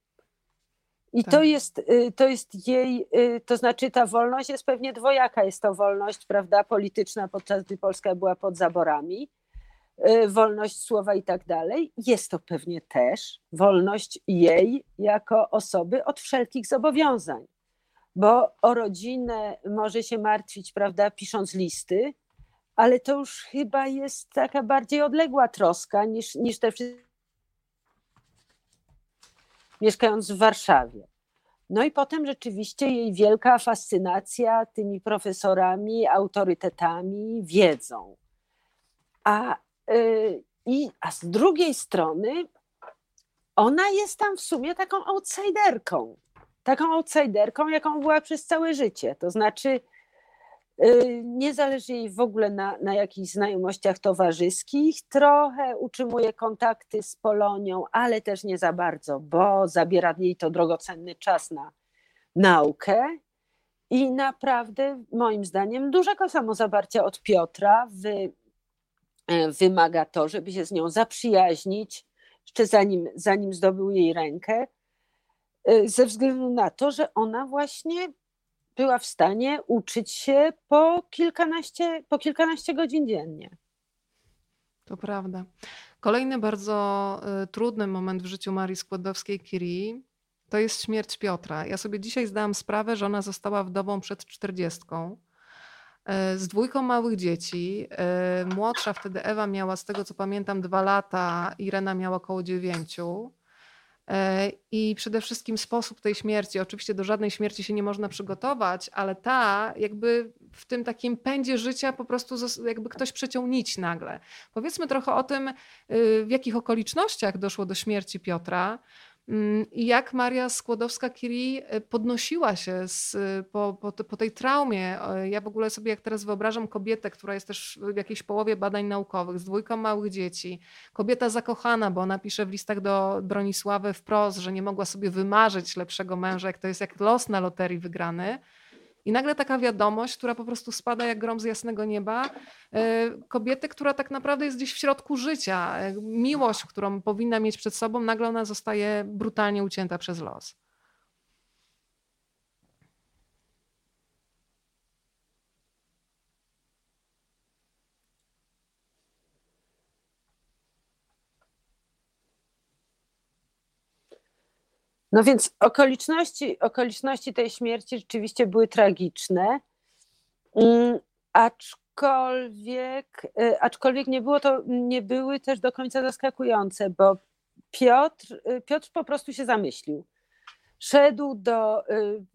I tak. to, jest, y, to jest jej, to znaczy ta wolność jest pewnie dwojaka. Jest to wolność, prawda, polityczna, podczas gdy Polska była pod zaborami, wolność słowa i tak dalej. Jest to pewnie też wolność jej jako osoby od wszelkich zobowiązań bo o rodzinę może się martwić, prawda, pisząc listy, ale to już chyba jest taka bardziej odległa troska niż, niż te wszystkie mieszkając w Warszawie. No i potem rzeczywiście jej wielka fascynacja tymi profesorami, autorytetami, wiedzą. A, yy, i, a z drugiej strony ona jest tam w sumie taką outsiderką taką outsiderką, jaką była przez całe życie. To znaczy, y, nie zależy jej w ogóle na, na jakichś znajomościach towarzyskich, trochę utrzymuje kontakty z Polonią, ale też nie za bardzo, bo zabiera jej to drogocenny czas na naukę. I naprawdę, moim zdaniem, dużego samozaparcia od Piotra wy, e, wymaga to, żeby się z nią zaprzyjaźnić, jeszcze zanim, zanim zdobył jej rękę, ze względu na to, że ona właśnie była w stanie uczyć się po kilkanaście, po kilkanaście godzin dziennie. To prawda. Kolejny bardzo y, trudny moment w życiu Marii Skłodowskiej-Curie to jest śmierć Piotra. Ja sobie dzisiaj zdałam sprawę, że ona została wdową przed czterdziestką y, z dwójką małych dzieci. Młodsza wtedy Ewa miała, z tego co pamiętam, dwa lata, Irena miała około dziewięciu. E, I przede wszystkim sposób tej śmierci. Oczywiście do żadnej śmierci się nie można przygotować, ale ta jakby w tym takim pędzie życia po prostu jakby ktoś przeciął nić nagle. Powiedzmy trochę o tym, y, w jakich okolicznościach doszło do śmierci Piotra. Mm, I jak Maria Skłodowska-Curie e, podnosiła się z, po, po, po, tej traumie. Ja w ogóle sobie jak teraz wyobrażam kobietę, która jest też w jakiejś połowie badań naukowych, z dwójką małych dzieci. Kobieta zakochana, bo ona pisze w listach do Bronisławy wprost, że nie mogła sobie wymarzyć lepszego męża, jak to jest jak los na loterii wygrany. I nagle taka wiadomość, która po prostu spada jak grom z jasnego nieba, e, kobiety, która tak naprawdę jest gdzieś w środku życia, e, miłość, którą powinna mieć przed sobą, nagle ona zostaje brutalnie ucięta przez los. No więc okoliczności, okoliczności tej śmierci rzeczywiście były tragiczne, mm, aczkolwiek, y, aczkolwiek nie, było to, nie były też do końca zaskakujące, bo Piotr, y, Piotr po prostu się zamyślił. Szedł do, y,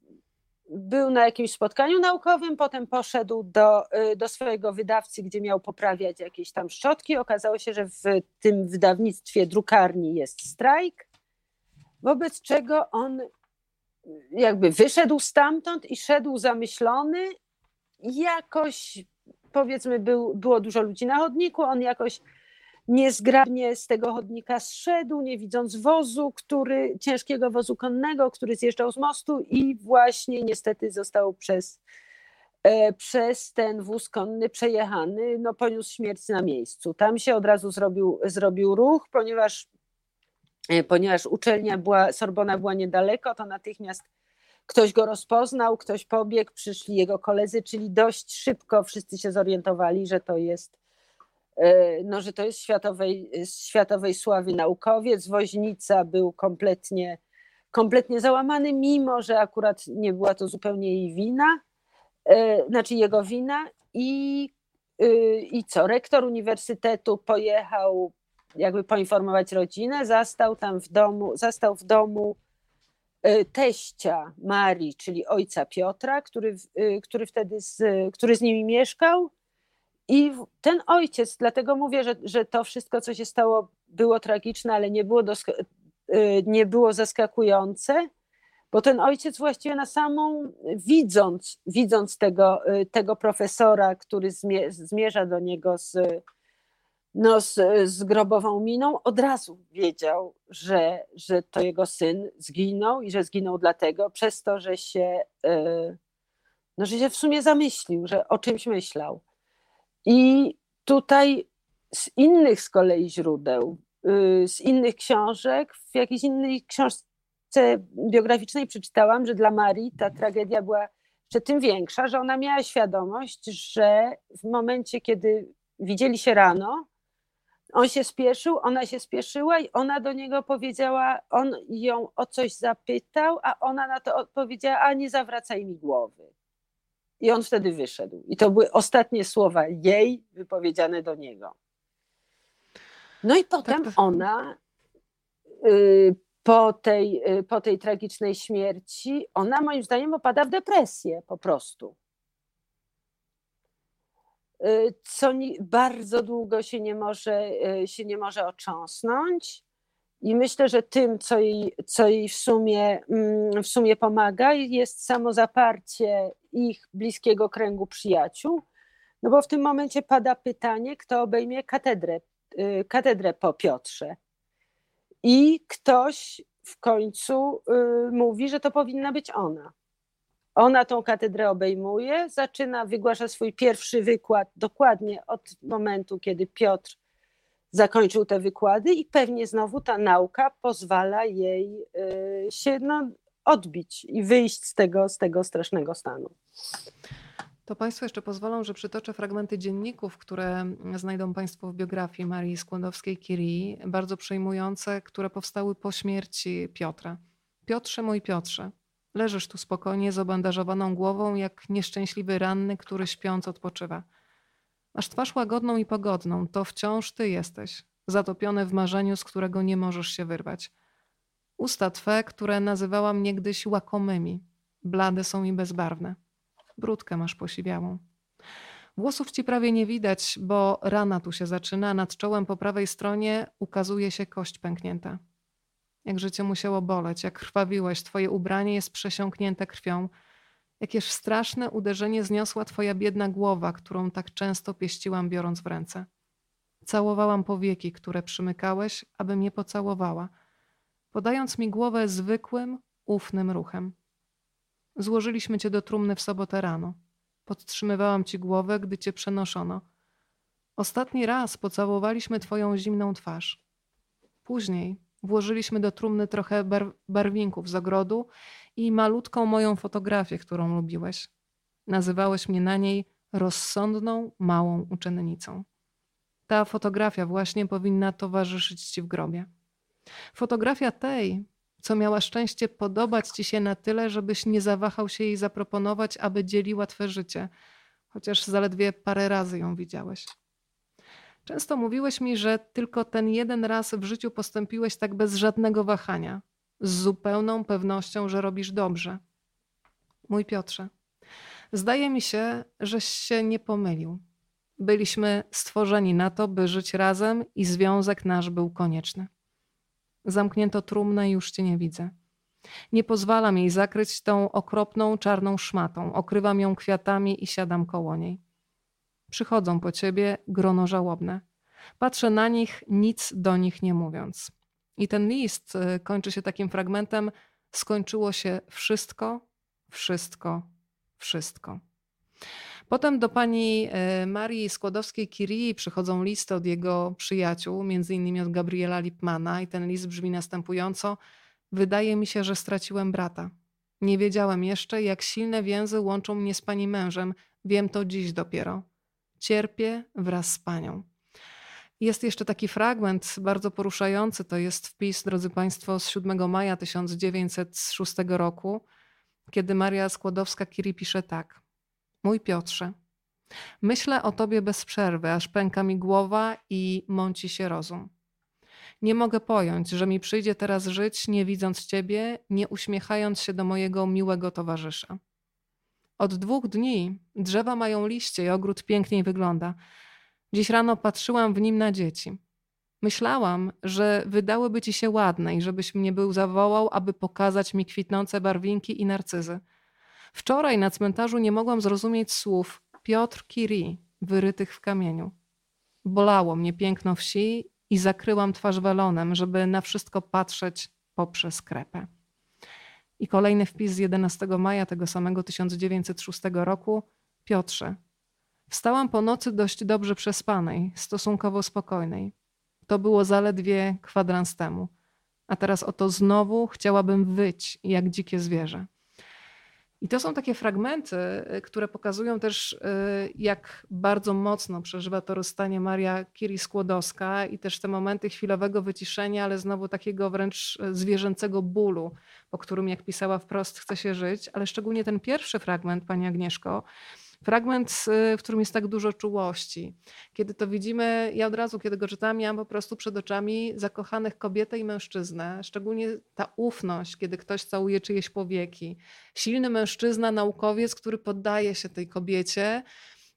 był na jakimś spotkaniu naukowym, potem poszedł do, do swojego wydawcy, gdzie miał poprawiać jakieś tam szczotki. Okazało się, że w tym wydawnictwie drukarni jest strajk wobec czego on jakby wyszedł stamtąd i szedł zamyślony. Jakoś, powiedzmy, był, było dużo ludzi na chodniku, on jakoś niezgrabnie z tego chodnika zszedł, nie widząc wozu, który, ciężkiego wozu konnego, który zjeżdżał z mostu i właśnie niestety został przez, e, przez ten wóz konny przejechany, no poniósł śmierć na miejscu. Tam się od razu zrobił, zrobił ruch, ponieważ ponieważ uczelnia była, Sorbona była niedaleko, to natychmiast ktoś go rozpoznał, ktoś pobiegł, przyszli jego koledzy, czyli dość szybko wszyscy się zorientowali, że to jest, e, no, że to jest światowej, światowej sławy naukowiec. Woźnica był kompletnie, kompletnie załamany, mimo że akurat nie była to zupełnie jej wina, e, znaczy jego wina. I, i co? Rektor uniwersytetu pojechał jakby poinformować rodzinę, zastał tam w domu, zastał w domu y, teścia Marii, czyli ojca Piotra, który, y, który wtedy z, który z nimi mieszkał. I ten ojciec, dlatego mówię, że, że to wszystko, co się stało, było tragiczne, ale nie było, y, nie było zaskakujące, bo ten ojciec właściwie na samą, widząc, widząc tego, tego profesora, który zmierza do niego z, no, z, z grobową miną, od razu wiedział, że, że to jego syn zginął i że zginął dlatego, przez to, że się, e, no, że się w sumie zamyślił, że o czymś myślał. I tutaj z innych z kolei źródeł, y, z innych książek, w jakiejś innej książce biograficznej przeczytałam, że dla Marii ta tragedia była jeszcze tym większa, że ona miała świadomość, że w momencie, kiedy widzieli się rano, on się spieszył, ona się spieszyła i ona do niego powiedziała, on ją o coś zapytał, a ona na to odpowiedziała, a nie zawracaj mi głowy. I on wtedy wyszedł. I to były ostatnie słowa jej wypowiedziane do niego. No i potem tak, ona y, po tej, y, po tej tragicznej śmierci, ona moim zdaniem opada w depresję po prostu. Y, co bardzo długo się nie może, y, się nie może otrząsnąć. I myślę, że tym, co jej, co jej w, sumie, mm, w sumie pomaga, jest samo zaparcie ich bliskiego kręgu przyjaciół. No bo w tym momencie pada pytanie, kto obejmie katedrę, y, katedrę po Piotrze. I ktoś w końcu mówi, że to powinna być ona. Ona tą katedrę obejmuje, zaczyna, wygłasza swój pierwszy wykład dokładnie od momentu, kiedy Piotr zakończył te wykłady i pewnie znowu ta nauka pozwala jej y, się no, odbić i wyjść z tego, z tego strasznego stanu. To Państwo jeszcze pozwolą, że przytoczę fragmenty dzienników, które znajdą Państwo w biografii Marii Skłodowskiej-Curie, bardzo przejmujące, które powstały po śmierci Piotra. Piotrze, mój Piotrze, Leżysz tu spokojnie z obandażowaną głową, jak nieszczęśliwy ranny, który śpiąc odpoczywa. Masz twarz łagodną i pogodną, to wciąż ty jesteś, zatopiony w marzeniu, z którego nie możesz się wyrwać. Usta twe, które nazywałam niegdyś łakomymi, blade są i bezbarwne. Brudkę masz posiwiałą. Włosów ci prawie nie widać, bo rana tu się zaczyna, nad czołem po prawej stronie ukazuje się kość pęknięta. Jak życie musiało boleć, jak krwawiłeś, twoje ubranie jest przesiąknięte krwią. Jakież straszne uderzenie zniosła twoja biedna głowa, którą tak często pieściłam, biorąc w ręce. Całowałam powieki, które przymykałeś, aby mnie pocałowała, podając mi głowę zwykłym, ufnym ruchem. Złożyliśmy cię do trumny w sobotę rano. Podtrzymywałam ci głowę, gdy cię przenoszono. Ostatni raz pocałowaliśmy twoją zimną twarz. Później włożyliśmy do trumny trochę bar barwinków z ogrodu i malutką moją fotografię, którą lubiłeś. Nazywałeś mnie na niej rozsądną, małą uczennicą. Ta fotografia właśnie powinna towarzyszyć ci w grobie. Fotografia tej, co miała szczęście podobać ci się na tyle, żebyś nie zawahał się jej zaproponować, aby dzieliła twe życie, chociaż zaledwie parę razy ją widziałeś. Często mówiłeś mi, że tylko ten jeden raz w życiu postąpiłeś tak bez żadnego wahania, z zupełną pewnością, że robisz dobrze. Mój Piotrze, zdaje mi się, żeś się nie pomylił. Byliśmy stworzeni na to, by żyć razem i związek nasz był konieczny. Zamknięto trumnę i już cię nie widzę. Nie pozwalam jej zakryć tą okropną czarną szmatą. Okrywam ją kwiatami i siadam koło niej. Przychodzą po ciebie grono żałobne. Patrzę na nich, nic do nich nie mówiąc. I ten list y, kończy się takim fragmentem: Skończyło się wszystko, wszystko, wszystko. Potem do pani y, Marii Skłodowskiej-Curie przychodzą listy od jego przyjaciół, między innymi od Gabriela Lipmana, i ten list brzmi następująco: Wydaje mi się, że straciłem brata. Nie wiedziałem jeszcze, jak silne więzy łączą mnie z pani mężem. Wiem to dziś dopiero. Cierpię wraz z panią. Jest jeszcze taki fragment bardzo poruszający. To jest wpis, drodzy Państwo, z 7 maja 1906 roku, kiedy Maria Skłodowska-Curie pisze tak. Mój Piotrze, myślę o Tobie bez przerwy, aż pęka mi głowa i mąci się rozum. Nie mogę pojąć, że mi przyjdzie teraz żyć, nie widząc Ciebie, nie uśmiechając się do mojego miłego towarzysza. Od dwóch dni drzewa mają liście i ogród piękniej wygląda. Dziś rano patrzyłam w nim na dzieci. Myślałam, że wydałyby ci się ładne i żebyś mnie był zawołał, aby pokazać mi kwitnące barwinki i narcyzy. Wczoraj na cmentarzu nie mogłam zrozumieć słów Piotr Curie wyrytych w kamieniu. Bolało mnie piękno wsi i zakryłam twarz welonem, żeby na wszystko patrzeć poprzez krepę. I kolejny wpis z 11 maja tego samego 1906 roku. Piotrze, wstałam po nocy dość dobrze przespanej, stosunkowo spokojnej. To było zaledwie kwadrans temu. A teraz oto znowu chciałabym wyć jak dzikie zwierzę. I to są takie fragmenty, y, które pokazują też, y, jak bardzo mocno przeżywa to rozstanie Maria Curie-Skłodowska i też te momenty chwilowego wyciszenia, ale znowu takiego wręcz y, zwierzęcego bólu, po którym, jak pisała wprost, chce się żyć. Ale szczególnie ten pierwszy fragment, Pani Agnieszko, Fragment, w którym jest tak dużo czułości. Kiedy to widzimy, ja od razu, kiedy go czytałam, miałam po prostu przed oczami zakochanych kobietę i mężczyznę. Szczególnie ta ufność, kiedy ktoś całuje czyjeś powieki. Silny mężczyzna, naukowiec, który poddaje się tej kobiecie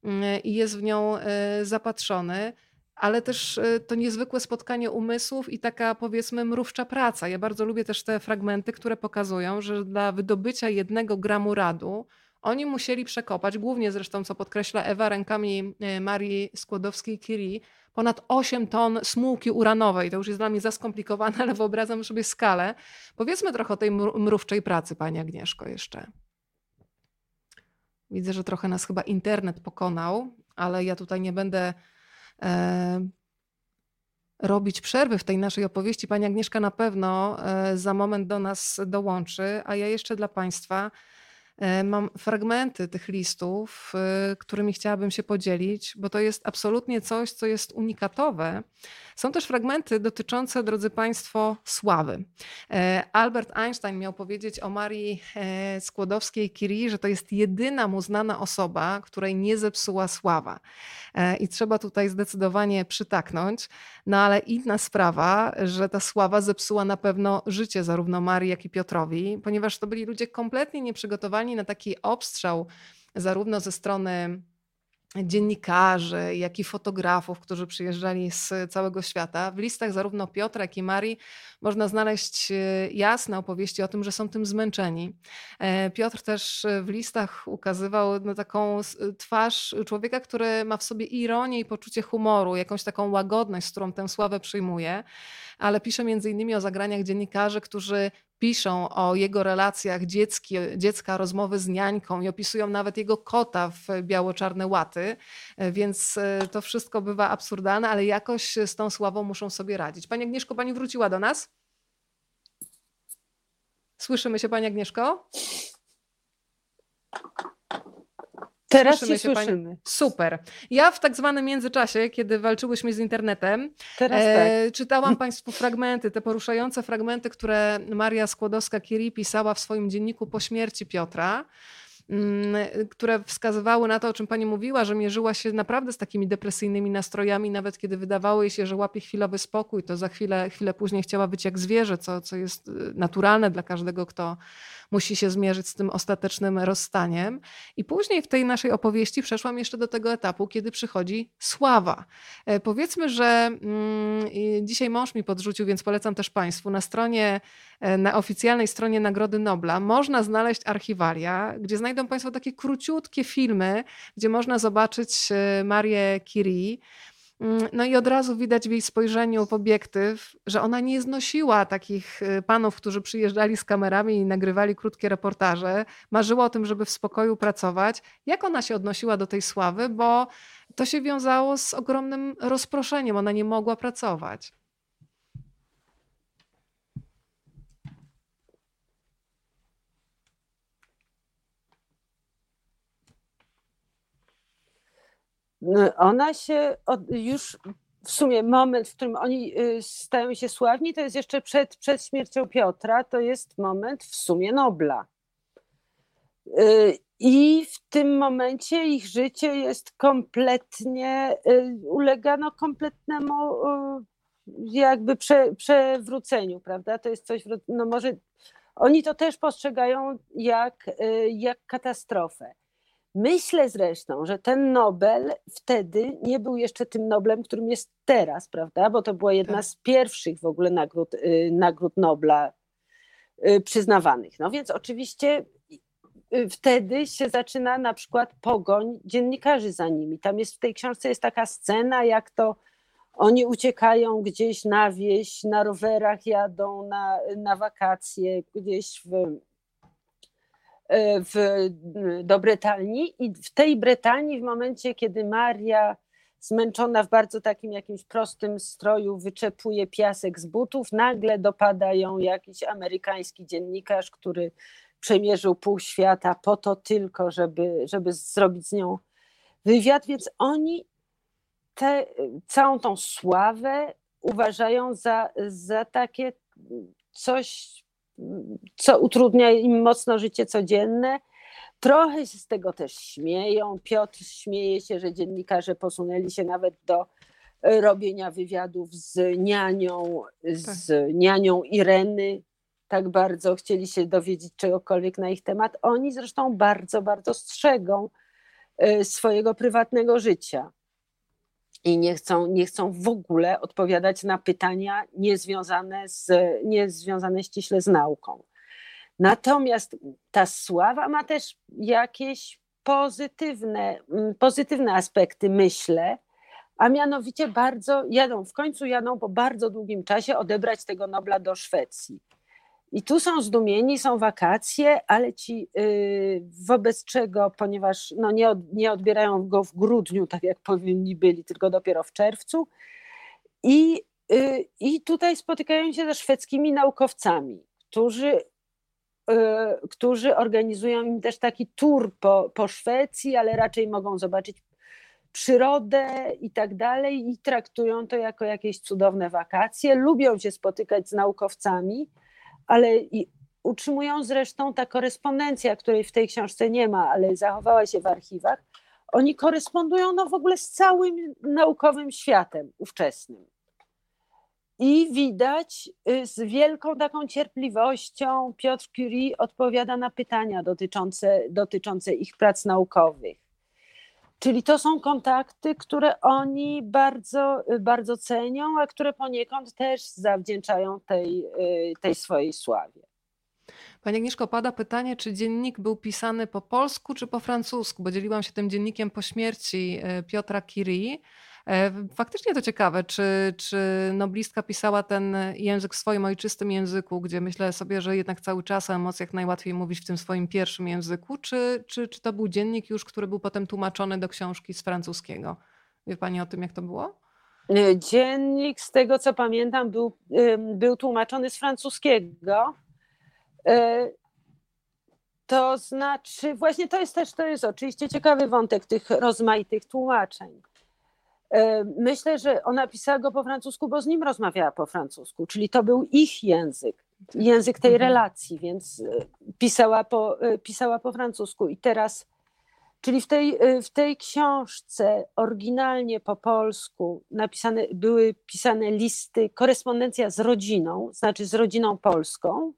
mm, i jest w nią e, zapatrzony ale też to niezwykłe spotkanie umysłów i taka powiedzmy mrówcza praca. Ja bardzo lubię też te fragmenty, które pokazują, że dla wydobycia jednego gramu radu oni musieli przekopać, głównie zresztą, co podkreśla Ewa, rękami e, Marii Skłodowskiej-Curie, ponad 8 ton smułki uranowej. To już jest dla mnie za skomplikowane, [LAUGHS] ale wyobrażam sobie skalę. Powiedzmy trochę o tej mrówczej pracy, Pani Agnieszko, jeszcze. Widzę, że trochę nas chyba internet pokonał, ale ja tutaj nie będę e, robić przerwy w tej naszej opowieści. Pani Agnieszka na pewno e, za moment do nas dołączy, a ja jeszcze dla Państwa mam fragmenty tych listów, e, którymi chciałabym się podzielić, bo to jest absolutnie coś, co jest unikatowe. Są też fragmenty dotyczące, drodzy Państwo, sławy. E, Albert Einstein miał powiedzieć o Marii Skłodowskiej-Curie, że to jest jedyna mu znana osoba, której nie zepsuła sława. I trzeba tutaj zdecydowanie przytaknąć. No ale inna sprawa, że ta sława zepsuła na pewno życie zarówno Marii, jak i Piotrowi, ponieważ to byli ludzie kompletnie nieprzygotowani na taki obstrzał, zarówno ze strony dziennikarzy, jak i fotografów, którzy przyjeżdżali z całego świata. W listach zarówno Piotra, jak i Marii można znaleźć e, jasne opowieści o tym, że są tym zmęczeni. E, Piotr też w listach ukazywał no, taką twarz człowieka, który ma w sobie ironię i poczucie humoru, jakąś taką łagodność, z którą tę sławę przyjmuje. Ale pisze między innymi o zagraniach dziennikarzy, którzy piszą o jego relacjach dziecki, dziecka, rozmowy z niańką i opisują nawet jego kota w biało-czarne łaty, e, więc e, to wszystko bywa absurdalne, ale jakoś z tą sławą muszą sobie radzić. Pani Agnieszko, pani wróciła do nas? Słyszymy się, pani Agnieszko? Teraz słyszymy się słyszymy. Pani... Super. Ja w tak zwanym międzyczasie, kiedy walczyłyśmy z internetem, Teraz e, tak. czytałam [LAUGHS] Państwu fragmenty, te poruszające fragmenty, które Maria Skłodowska-Curie pisała w swoim dzienniku po śmierci Piotra mm, które wskazywały na to, o czym pani mówiła, że mierzyła się naprawdę z takimi depresyjnymi nastrojami, nawet kiedy wydawało jej się, że łapie chwilowy spokój, to za chwilę, chwilę później chciała być jak zwierzę, co, co jest y, naturalne dla każdego, kto musi się zmierzyć z tym ostatecznym rozstaniem. I później w tej naszej opowieści przeszłam jeszcze do tego etapu, kiedy przychodzi sława. E, powiedzmy, że mm, dzisiaj mąż mi podrzucił, więc polecam też Państwu. Na stronie, e, na oficjalnej stronie Nagrody Nobla można znaleźć archiwalia, gdzie znajdą Państwo takie króciutkie filmy, gdzie można zobaczyć e, Marię Curie, no i od razu widać w jej spojrzeniu w obiektyw, że ona nie znosiła takich y, panów, którzy przyjeżdżali z kamerami i nagrywali krótkie reportaże. Marzyła o tym, żeby w spokoju pracować. Jak ona się odnosiła do tej sławy, bo to się wiązało z ogromnym rozproszeniem. Ona nie mogła pracować. Ona się od, już w sumie moment, w którym oni y, stają się sławni, to jest jeszcze przed, przed śmiercią Piotra, to jest moment w sumie Nobla. Y, I w tym momencie ich życie jest kompletnie, y, ulega no kompletnemu jakby prze, przewróceniu, prawda? To jest coś, no może oni to też postrzegają jak, jak katastrofę. Myślę zresztą, że ten Nobel wtedy nie był jeszcze tym Noblem, którym jest teraz, prawda? Bo to była jedna tak. z pierwszych w ogóle nagród, y, nagród Nobla y, przyznawanych. No więc oczywiście y, wtedy się zaczyna na przykład pogoń dziennikarzy za nimi. Tam jest w tej książce jest taka scena, jak to oni uciekają gdzieś na wieś, na rowerach jadą na, na wakacje, gdzieś w w, do Brytanii i w tej Brytanii w momencie, kiedy Maria zmęczona w bardzo takim jakimś prostym stroju wyczepuje piasek z butów, nagle dopada ją jakiś amerykański dziennikarz, który przemierzył pół świata po to tylko, żeby, żeby zrobić z nią wywiad, więc oni te, całą tą sławę uważają za, za takie coś co utrudnia im mocno życie codzienne. Trochę się z tego też śmieją. Piotr śmieje się, że dziennikarze posunęli się nawet do e, robienia wywiadów z nianią, z tak. nianią Ireny. Tak bardzo chcieli się dowiedzieć czegokolwiek na ich temat. Oni zresztą bardzo, bardzo strzegą e, swojego prywatnego życia i nie chcą, nie chcą w ogóle odpowiadać na pytania niezwiązane, z, niezwiązane ściśle z nauką. Natomiast ta sława ma też jakieś pozytywne, mm, pozytywne aspekty, myślę, a mianowicie bardzo jadą, w końcu jadą po bardzo długim czasie odebrać tego Nobla do Szwecji. I tu są zdumieni, są wakacje, ale ci yy, wobec czego, ponieważ no nie, od, nie odbierają go w grudniu, tak jak powinni byli, tylko dopiero w czerwcu. I, yy, i tutaj spotykają się ze szwedzkimi naukowcami, którzy, yy, którzy organizują im też taki tour po, po Szwecji, ale raczej mogą zobaczyć przyrodę i tak dalej, i traktują to jako jakieś cudowne wakacje. Lubią się spotykać z naukowcami ale utrzymują zresztą ta korespondencja, której w tej książce nie ma, ale zachowała się w archiwach. Oni korespondują no w ogóle z całym naukowym światem ówczesnym. I widać y, z wielką taką cierpliwością Piotr Curie odpowiada na pytania dotyczące, dotyczące ich prac naukowych. Czyli to są kontakty, które oni bardzo, bardzo cenią, a które poniekąd też zawdzięczają tej, y, tej swojej sławie. Pani Agnieszko, pada pytanie, czy dziennik był pisany po polsku czy po francusku, bo dzieliłam się tym dziennikiem po śmierci e, Piotra Curie. E, faktycznie to ciekawe, czy, czy noblistka pisała ten język w swoim ojczystym języku, gdzie myślę sobie, że jednak cały czas o emocjach najłatwiej mówić w tym swoim pierwszym języku, czy, czy, czy to był dziennik już, który był potem tłumaczony do książki z francuskiego? Wie Pani o tym, jak to było? E, dziennik, z tego co pamiętam, był, był tłumaczony z francuskiego. E, to znaczy, właśnie to jest też, to jest oczywiście ciekawy wątek tych rozmaitych tłumaczeń. E, myślę, że ona pisała go po francusku, bo z nim rozmawiała po francusku, czyli to był ich język, język tej mhm. relacji, więc pisała po, pisała po francusku. I teraz Czyli w tej, w tej książce oryginalnie po polsku napisane, były pisane listy, korespondencja z rodziną, znaczy z rodziną polską.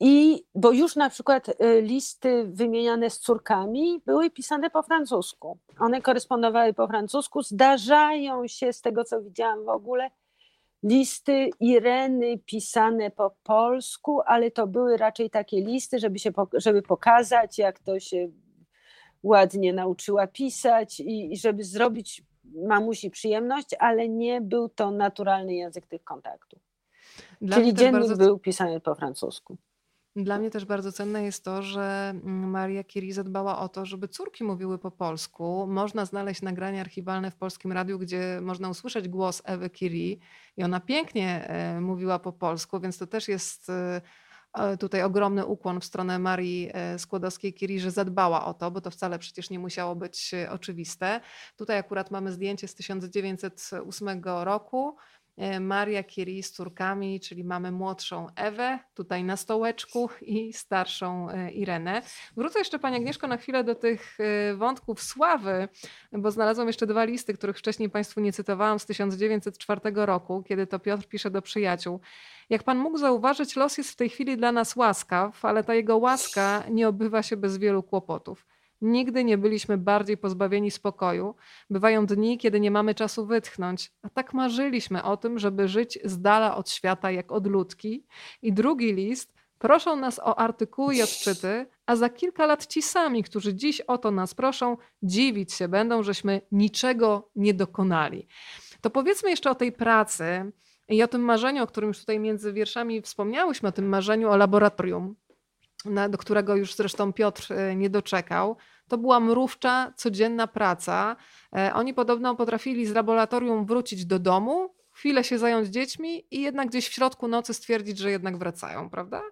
I bo już na przykład y, listy wymieniane z córkami były pisane po francusku. One korespondowały po francusku. Zdarzają się, z tego co widziałam w ogóle, listy Ireny pisane po polsku, ale to były raczej takie listy, żeby, się, żeby pokazać, jak to się ładnie nauczyła pisać i, i żeby zrobić mamusi przyjemność, ale nie był to naturalny język tych kontaktów. Dla Czyli dziennik bardzo... był pisany po francusku. Dla mnie też bardzo cenne jest to, że mm, Maria Curie zadbała o to, żeby córki mówiły po polsku. Można znaleźć nagrania archiwalne w polskim radiu, gdzie można usłyszeć głos Ewy Curie i ona pięknie e, mówiła po polsku, więc to też jest e, E, tutaj ogromny ukłon w stronę Marii Skłodowskiej-Curie, że zadbała o to, bo to wcale przecież nie musiało być oczywiste. Tutaj akurat mamy zdjęcie z 1908 roku. Maria Curie z córkami, czyli mamy młodszą Ewę tutaj na stołeczku i starszą Irenę. Wrócę jeszcze Pani Agnieszko na chwilę do tych wątków sławy, bo znalazłam jeszcze dwa listy, których wcześniej Państwu nie cytowałam z 1904 roku, kiedy to Piotr pisze do przyjaciół. Jak pan mógł zauważyć, los jest w tej chwili dla nas łaskaw, ale ta jego łaska nie obywa się bez wielu kłopotów. Nigdy nie byliśmy bardziej pozbawieni spokoju. Bywają dni, kiedy nie mamy czasu wytchnąć, a tak marzyliśmy o tym, żeby żyć z dala od świata jak od ludki. I drugi list proszą nas o artykuły i odczyty, a za kilka lat ci sami, którzy dziś o to nas proszą, dziwić się będą, żeśmy niczego nie dokonali. To powiedzmy jeszcze o tej pracy, i o tym marzeniu, o którym już tutaj między wierszami wspomniałyśmy, o tym marzeniu o laboratorium, do którego już zresztą Piotr e, nie doczekał, to była mrówcza, codzienna praca. E, oni podobno potrafili z laboratorium wrócić do domu, chwilę się zająć dziećmi i jednak gdzieś w środku nocy stwierdzić, że jednak wracają, prawda?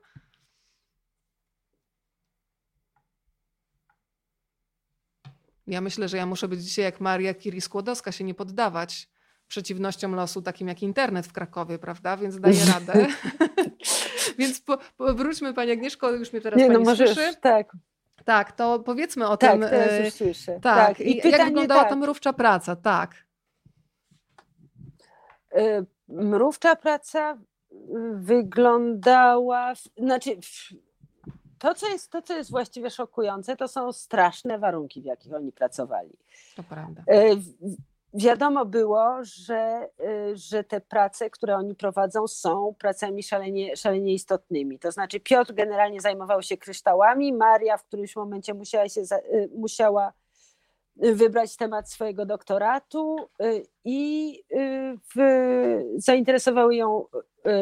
Ja myślę, że ja muszę być dzisiaj jak Maria Curie-Skłodowska, się nie poddawać przeciwnościom losu, takim jak internet w Krakowie, prawda? Więc daje radę. [LAUGHS] [LAUGHS] Więc po, po, wróćmy, Pani Agnieszko, już mnie teraz Nie, no pani no możesz, słyszy. Tak. Tak, to powiedzmy o tak, tym. Teraz już słyszę. Tak, tak. I, I pytanie, jak wyglądała tak. ta mrówcza praca, tak. Y, mrówcza praca wyglądała, znaczy to co, jest, to, co jest właściwie szokujące, to są straszne warunki, w jakich oni pracowali. To prawda. Y, wiadomo było, że, y, że te prace, które oni prowadzą, są pracami szalenie, szalenie istotnymi. To znaczy, Piotr generalnie zajmował się kryształami, Maria w którymś momencie musiała, się, y, musiała wybrać temat swojego doktoratu y, i w, zainteresowały ją,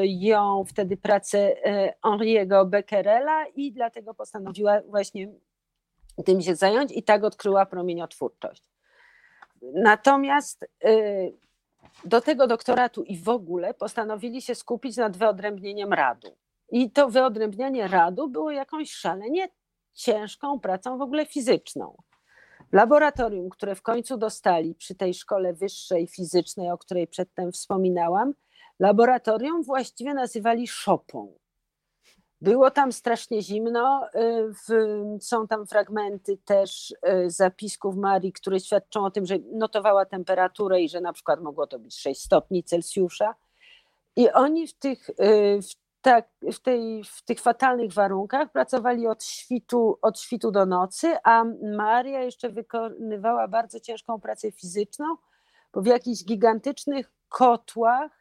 ją wtedy prace Henri'ego Becquerela i dlatego postanowiła właśnie tym się zająć i tak odkryła promieniotwórczość. Natomiast y, do tego doktoratu i w ogóle postanowili się skupić nad wyodrębnieniem radu. I to wyodrębnianie radu było jakąś szalenie ciężką pracą w ogóle fizyczną. Laboratorium, które w końcu dostali przy tej szkole wyższej fizycznej, o której przedtem wspominałam, laboratorium właściwie nazywali szopą. Było tam strasznie zimno. Y, są tam fragmenty też y, zapisków Marii, które świadczą o tym, że notowała temperaturę i że na przykład mogło to być 6 stopni Celsjusza. I oni w tych, y, w, tak, w, tej, w tych fatalnych warunkach pracowali od świtu, od świtu do nocy, a Maria jeszcze wykonywała bardzo ciężką pracę fizyczną, bo w jakichś gigantycznych kotłach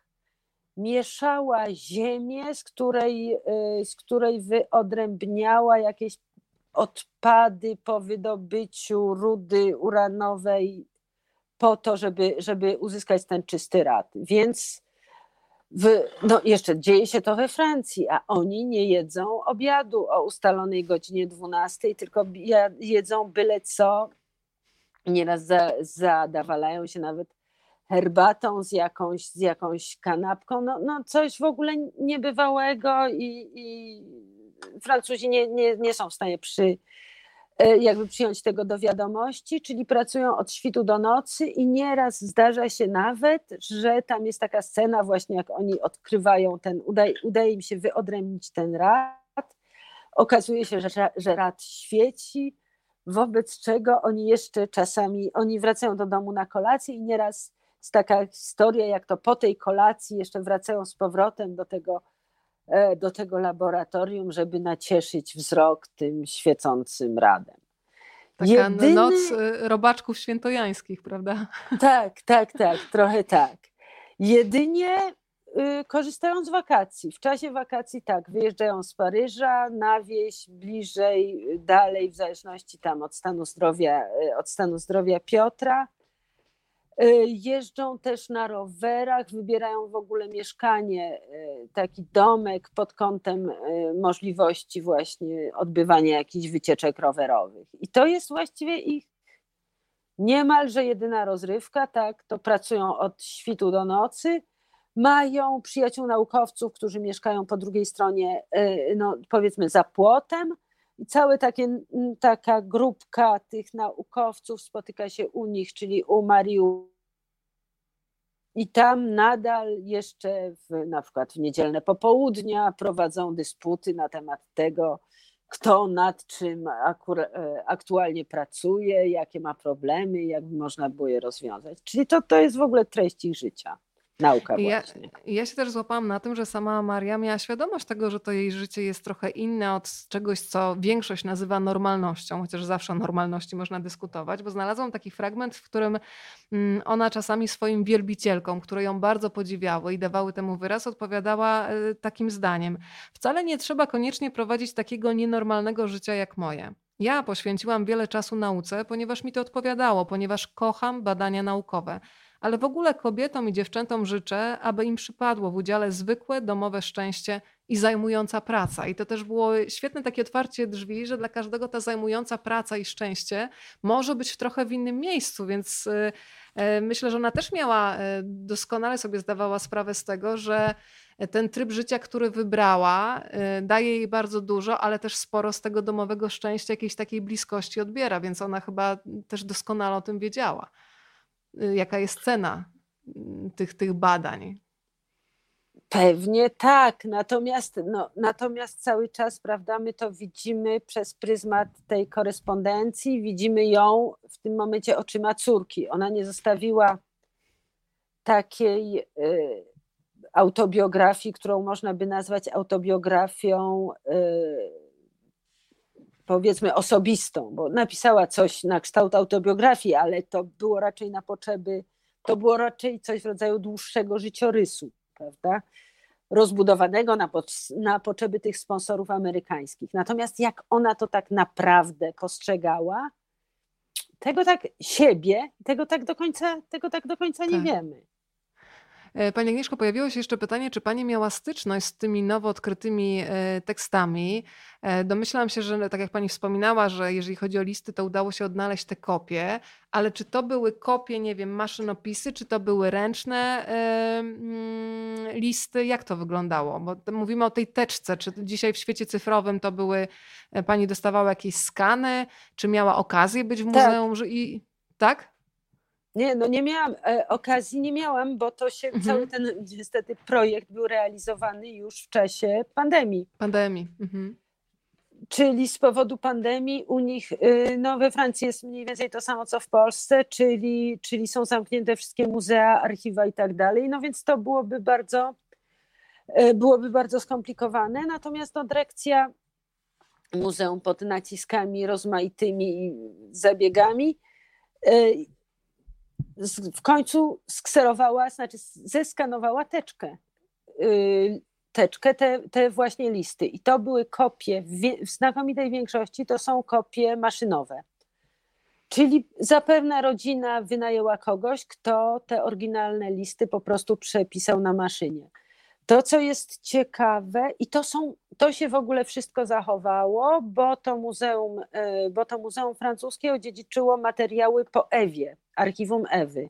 mieszała ziemię, z której, y, z której wyodrębniała jakieś odpady po wydobyciu rudy uranowej po to, żeby, żeby uzyskać ten czysty rad. Więc w, no jeszcze dzieje się to we Francji, a oni nie jedzą obiadu o ustalonej godzinie 12, tylko jedzą byle co. Nieraz za, zadawalają się nawet herbatą z jakąś, z jakąś kanapką. No, no coś w ogóle niebywałego i, i Francuzi nie, nie, nie są w stanie przy, E, jakby przyjąć tego do wiadomości, czyli pracują od świtu do nocy i nieraz zdarza się nawet, że tam jest taka scena właśnie jak oni odkrywają ten, udaje, udaje im się wyodrębnić ten rad, okazuje się, że, że rad świeci, wobec czego oni jeszcze czasami, oni wracają do domu na kolację i nieraz jest taka historia, jak to po tej kolacji jeszcze wracają z powrotem do tego E, do tego laboratorium, żeby nacieszyć wzrok tym świecącym radem. Taka Jedyny... noc e, robaczków świętojańskich, prawda? [LAUGHS] Tak, tak, tak, trochę tak. Jedynie y, korzystają z wakacji. W czasie wakacji tak, wyjeżdżają z Paryża na wieś, bliżej, dalej, w zależności tam od stanu zdrowia, y, od stanu zdrowia Piotra. Y, jeżdżą też na rowerach, wybierają w ogóle mieszkanie, y, taki domek pod kątem y, możliwości właśnie odbywania jakichś wycieczek rowerowych. I to jest właściwie ich niemalże jedyna rozrywka, tak, to pracują od świtu do nocy. Mają przyjaciół naukowców, którzy mieszkają po drugiej stronie, no, powiedzmy za płotem, i cała taka grupka tych naukowców spotyka się u nich, czyli u Mariu. I tam nadal jeszcze w, na przykład w niedzielne popołudnia prowadzą dysputy na temat tego, kto nad czym e, aktualnie pracuje, jakie ma problemy, jak można było je rozwiązać. Czyli to, to jest w ogóle treść ich życia nauka ja, ja się też złapałam na tym, że sama Maria miała świadomość tego, że to jej życie jest trochę inne od czegoś, co większość nazywa normalnością, chociaż zawsze o normalności można dyskutować, bo znalazłam taki fragment, w którym mm, ona czasami swoim wielbicielkom, które ją bardzo podziwiały i dawały temu wyraz, odpowiadała e, takim zdaniem: Wcale nie trzeba koniecznie prowadzić takiego nienormalnego życia jak moje. Ja poświęciłam wiele czasu nauce, ponieważ mi to odpowiadało, ponieważ kocham badania naukowe ale w ogóle kobietom i dziewczętom życzę, aby im przypadło w udziale zwykłe domowe szczęście i zajmująca praca. I to też było świetne takie otwarcie drzwi, że dla każdego ta zajmująca praca i szczęście może być w trochę w innym miejscu, więc y, y, myślę, że ona też miała, y, doskonale sobie zdawała sprawę z tego, że ten tryb życia, który wybrała, daje jej bardzo dużo, ale też sporo z tego domowego szczęścia, jakiejś takiej bliskości odbiera, więc ona chyba też doskonale o tym wiedziała. Y, jaka jest cena mm, tych, tych badań. Pewnie tak, natomiast, no, natomiast cały czas, prawda, my to widzimy przez pryzmat tej korespondencji, widzimy ją w tym momencie oczyma córki. Ona nie zostawiła takiej y, autobiografii, którą można by nazwać autobiografią y, powiedzmy osobistą, bo napisała coś na kształt autobiografii, ale to było raczej na potrzeby, to było raczej coś w rodzaju dłuższego życiorysu, prawda? Rozbudowanego na, na potrzeby tych sponsorów amerykańskich. Natomiast jak ona to tak naprawdę postrzegała, tego tak siebie, tego tak do końca, tego tak do końca nie tak. wiemy. E, pani Agnieszko, pojawiło się jeszcze pytanie, czy Pani miała styczność z tymi nowo odkrytymi e, tekstami? E, domyślam się, że tak jak Pani wspominała, że jeżeli chodzi o listy, to udało się odnaleźć te kopie, ale czy to były kopie, nie wiem, maszynopisy, czy to były ręczne mm, listy? Jak to wyglądało? Bo mówimy o tej teczce. Czy dzisiaj w świecie cyfrowym to były, Pani dostawała jakieś skany? Czy miała okazję być w tak. muzeum? Tak. I, tak? Nie, no nie miałam e, okazji, nie miałam, bo to się mhm. cały ten [LAUGHS] niestety projekt był realizowany już w czasie pandemii. Pandemii. Mhm. Czyli z powodu pandemii u nich, y, no we Francji jest mniej więcej to samo co w Polsce, czyli, czyli są zamknięte wszystkie muzea, archiwa i tak dalej. No więc to byłoby bardzo, e, byłoby bardzo skomplikowane. Natomiast no, dyrekcja muzeum pod naciskami rozmaitymi zabiegami e, w końcu skserowała, znaczy zeskanowała teczkę y, teczkę te, te właśnie listy. I to były kopie, w, znakomitej większości to są kopie maszynowe. Czyli zapewne rodzina wynajęła kogoś, kto te oryginalne listy po prostu przepisał na maszynie. To, co jest ciekawe, i to, są, to się w ogóle wszystko zachowało, bo to muzeum, e, bo to muzeum francuskie odziedziczyło materiały po Ewie, archiwum Ewy.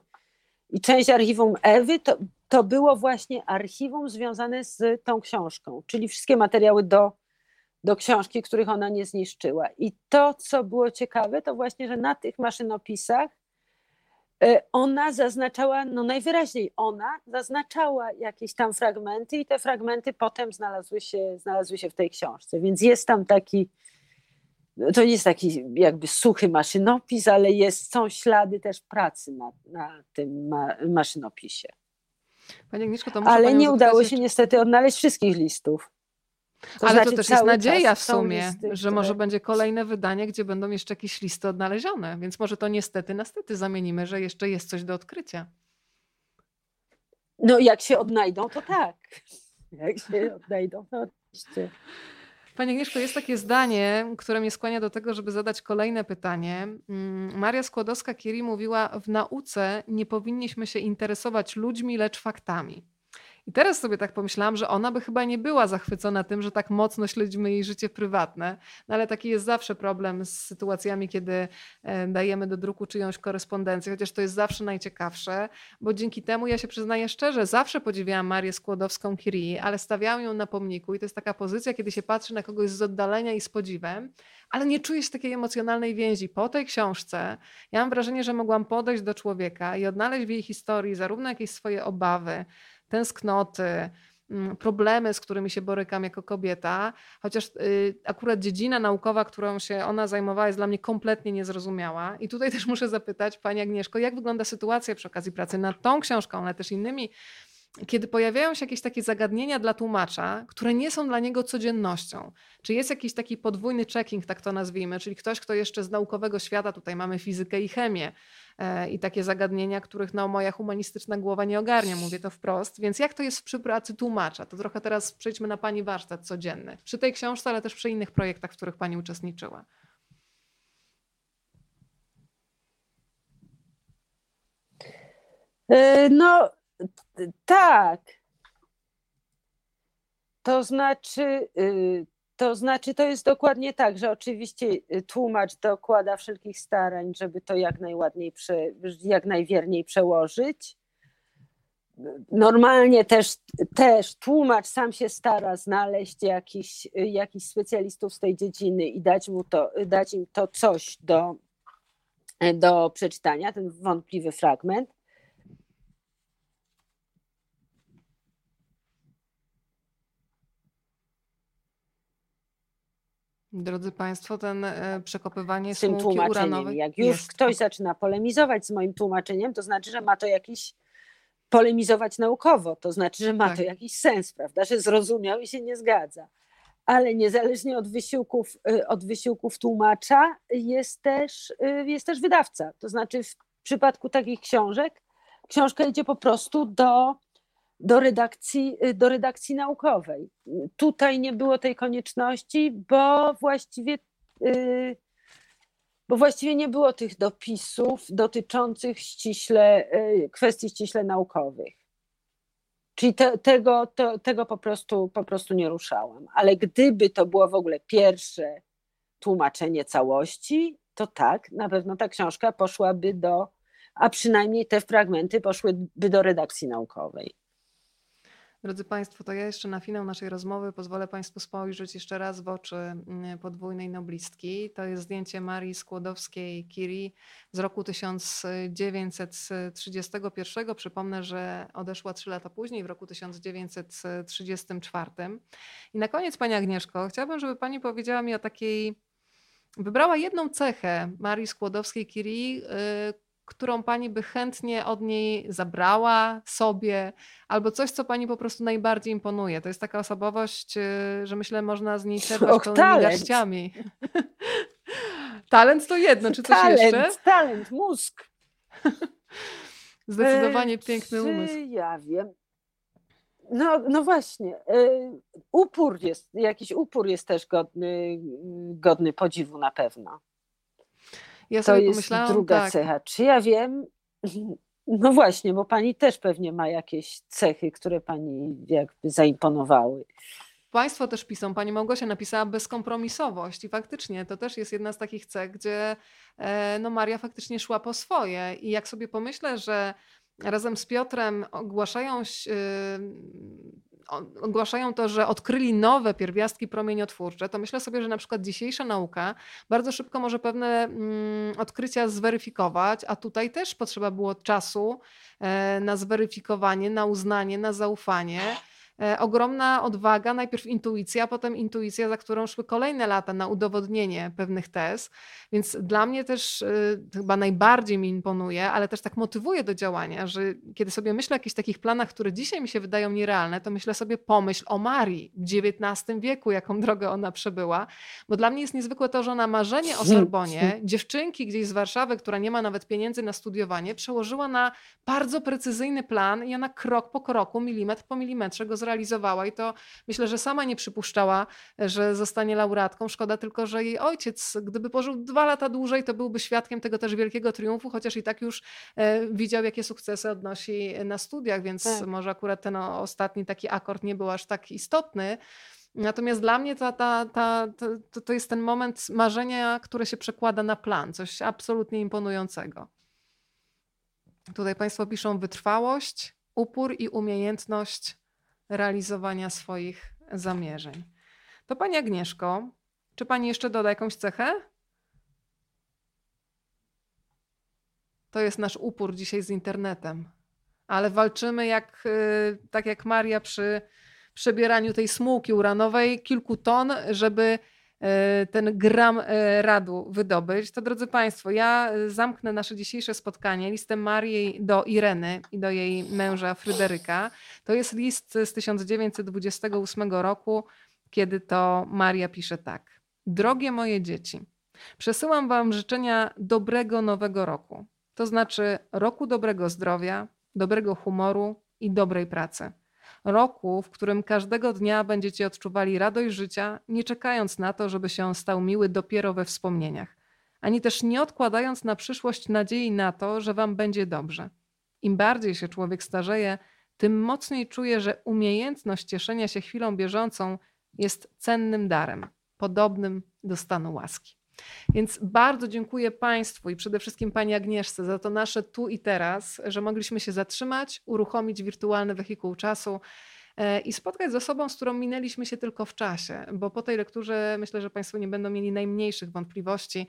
I część archiwum Ewy to, to było właśnie archiwum związane z tą książką, czyli wszystkie materiały do, do książki, których ona nie zniszczyła. I to, co było ciekawe, to właśnie, że na tych maszynopisach e, ona zaznaczała, no najwyraźniej ona zaznaczała jakieś tam fragmenty i te fragmenty potem znalazły się, znalazły się w tej książce. Więc jest tam taki, to nie jest taki jakby suchy maszynopis, ale jest, są ślady też pracy na, na tym ma, maszynopisie. Pani Agnieszko, to Ale nie udało się niestety odnaleźć wszystkich listów. To Ale znaczy, to też jest nadzieja w sumie, listy, że które... może będzie kolejne wydanie, gdzie będą jeszcze jakieś listy odnalezione. Więc może to niestety, niestety zamienimy, że jeszcze jest coś do odkrycia. No jak się odnajdą, to tak. [LAUGHS] Jak się odnajdą, to oczywiście. Pani Agnieszko, jest takie zdanie, które mnie skłania do tego, żeby zadać kolejne pytanie. Mm, Maria Skłodowska-Curie mówiła, w nauce nie powinniśmy się interesować ludźmi, lecz faktami. I teraz sobie tak pomyślałam, że ona by chyba nie była zachwycona tym, że tak mocno śledzimy jej życie prywatne, no ale taki jest zawsze problem z sytuacjami, kiedy e, dajemy do druku czyjąś korespondencję, chociaż to jest zawsze najciekawsze, bo dzięki temu ja się przyznaję szczerze, zawsze podziwiałam Marię Skłodowską-Curie, ale stawiałam ją na pomniku i to jest taka pozycja, kiedy się patrzy na kogoś z oddalenia i z podziwem, ale nie czuję się takiej emocjonalnej więzi. Po tej książce ja mam wrażenie, że mogłam podejść do człowieka i odnaleźć w jej historii zarówno jakieś swoje obawy, tęsknoty, mm, problemy, z którymi się borykam jako kobieta, chociaż y, akurat dziedzina naukowa, którą się ona zajmowała, jest dla mnie kompletnie niezrozumiała. I tutaj też muszę zapytać Pani Agnieszko, jak wygląda sytuacja przy okazji pracy nad tą książką, ale też innymi kiedy pojawiają się jakieś takie zagadnienia dla tłumacza, które nie są dla niego codziennością, czy jest jakiś taki podwójny checking, tak to nazwijmy, czyli ktoś, kto jeszcze z naukowego świata, tutaj mamy fizykę i chemię e, i takie zagadnienia, których no, moja humanistyczna głowa nie ogarnia, mówię to wprost. Więc jak to jest przy pracy tłumacza? To trochę teraz przejdźmy na Pani warsztat codzienny. Przy tej książce, ale też przy innych projektach, w których Pani uczestniczyła. E, no, tak. To znaczy, y, to znaczy, to jest dokładnie tak, że oczywiście y, tłumacz dokłada wszelkich starań, żeby to jak najładniej, jak najwierniej przełożyć. Normalnie też, też tłumacz sam się stara znaleźć jakiś, jakiś specjalistów z tej dziedziny i dać, mu to, dać im to coś do, do przeczytania, ten wątpliwy fragment. Drodzy Państwo, ten e, przekopywanie z tym tłumaczeniem. Jak już jest. ktoś zaczyna polemizować z moim tłumaczeniem, to znaczy, że ma to jakiś polemizować naukowo, to znaczy, że ma tak. to jakiś sens, prawda, że zrozumiał i się nie zgadza. Ale niezależnie od wysiłków, e, od wysiłków tłumacza jest też, e, jest też wydawca. To znaczy w przypadku takich książek książka idzie po prostu do do redakcji, do redakcji naukowej. Tutaj nie było tej konieczności, bo właściwie, y, bo właściwie nie było tych dopisów dotyczących ściśle, y, kwestii ściśle naukowych. Czyli te, tego, to, tego po prostu, po prostu nie ruszałam. Ale gdyby to było w ogóle pierwsze tłumaczenie całości, to tak, na pewno ta książka poszłaby do, a przynajmniej te fragmenty poszłyby do redakcji naukowej. Drodzy Państwo, to ja jeszcze na finał naszej rozmowy pozwolę Państwu spojrzeć jeszcze raz w oczy mm, podwójnej noblistki. To jest zdjęcie Marii Skłodowskiej-Curie z roku 1931. Przypomnę, że odeszła trzy lata później, w roku 1934. I na koniec, Pani Agnieszko, chciałabym, żeby Pani powiedziała mi o takiej Wybrała jedną cechę Marii Skłodowskiej-Curie, którą pani by chętnie od niej zabrała sobie, albo coś, co pani po prostu najbardziej imponuje. To jest taka osobowość, y, że myślę, można z niej czerpać Och, pełnymi garściami. [LAUGHS] talent to jedno, czy coś talent, jeszcze? Talent, mózg. [LAUGHS] Zdecydowanie e, piękny umysł. Ja wiem. No, no właśnie. y, Upór jest, jakiś upór jest też godny, godny podziwu na pewno. Ja To jest druga tak, cecha. Czy ja wiem? [LAUGHS] No właśnie, bo pani też pewnie ma jakieś cechy, które pani jakby zaimponowały. Państwo też piszą, pani Małgosia napisała bezkompromisowość i faktycznie to też jest jedna z takich cech, gdzie e, no Maria faktycznie szła po swoje i jak sobie pomyślę, że razem z Piotrem ogłaszają, y, ogłaszają to, że odkryli nowe pierwiastki promieniotwórcze, to myślę sobie, że na przykład dzisiejsza nauka bardzo szybko może pewne mm, odkrycia zweryfikować, a tutaj też potrzeba było czasu e, na zweryfikowanie, na uznanie, na zaufanie. E, ogromna odwaga, najpierw intuicja, potem intuicja, za którą szły kolejne lata na udowodnienie pewnych tez. Więc dla mnie też y, chyba najbardziej mi imponuje, ale też tak motywuje do działania, że kiedy sobie myślę o jakichś takich planach, które dzisiaj mi się wydają nierealne, to myślę sobie pomyśl o Marii w XIX wieku, jaką [LAUGHS] drogę ona przebyła. Bo dla mnie jest niezwykłe to, że ona marzenie o [LAUGHS] Sorbonie, dziewczynki gdzieś z Warszawy, która nie ma nawet pieniędzy na studiowanie, przełożyła na bardzo precyzyjny plan i ona krok po kroku, milimetr po milimetrze go zrealizowała. I to myślę, że sama nie przypuszczała, że zostanie laureatką. Szkoda tylko, że jej ojciec, gdyby pożył dwa lata dłużej, to byłby świadkiem tego też wielkiego triumfu, chociaż i tak już e, widział, jakie sukcesy odnosi na studiach, więc Tak. może akurat ten ostatni taki akord nie był aż tak istotny. Natomiast dla mnie ta, ta, ta, to, to jest ten moment marzenia, które się przekłada na plan, coś absolutnie imponującego. Tutaj Państwo piszą wytrwałość, upór i umiejętność realizowania swoich zamierzeń. To Pani Agnieszko, czy Pani jeszcze doda jakąś cechę? To jest nasz upór dzisiaj z internetem. Ale walczymy jak, y, tak jak Maria przy przebieraniu tej smułki uranowej, kilku ton, żeby ten gram y, radu wydobyć. To drodzy Państwo, ja y, zamknę nasze dzisiejsze spotkanie listem Marii do Ireny i do jej męża Fryderyka. To jest list z 1928 roku, kiedy to Maria pisze tak. Drogie moje dzieci, przesyłam Wam życzenia dobrego nowego roku. To znaczy roku dobrego zdrowia, dobrego humoru i dobrej pracy. Roku, w którym każdego dnia będziecie odczuwali radość życia, nie czekając na to, żeby się on stał miły dopiero we wspomnieniach, ani też nie odkładając na przyszłość nadziei na to, że Wam będzie dobrze. Im bardziej się człowiek starzeje, tym mocniej czuje, że umiejętność cieszenia się chwilą bieżącą jest cennym darem, podobnym do stanu łaski. Więc bardzo dziękuję Państwu i przede wszystkim Pani Agnieszce za to nasze tu i teraz, że mogliśmy się zatrzymać, uruchomić wirtualny wehikuł czasu i spotkać z osobą, z którą minęliśmy się tylko w czasie, bo po tej lekturze myślę, że Państwo nie będą mieli najmniejszych wątpliwości,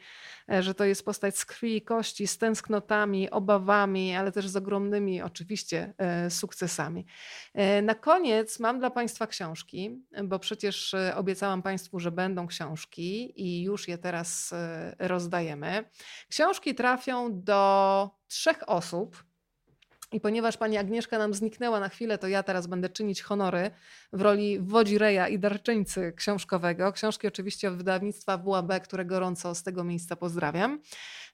e, że to jest postać z krwi i kości, z tęsknotami, obawami, ale też z ogromnymi oczywiście e, sukcesami. E, Na koniec mam dla Państwa książki, bo przecież e, obiecałam Państwu, że będą książki i już je teraz e, rozdajemy. Książki trafią do trzech osób. I ponieważ pani Agnieszka nam zniknęła na chwilę, to ja teraz będę czynić honory w roli wodzireja i darczyńcy książkowego. Książki oczywiście od wydawnictwa WAB, które gorąco z tego miejsca pozdrawiam.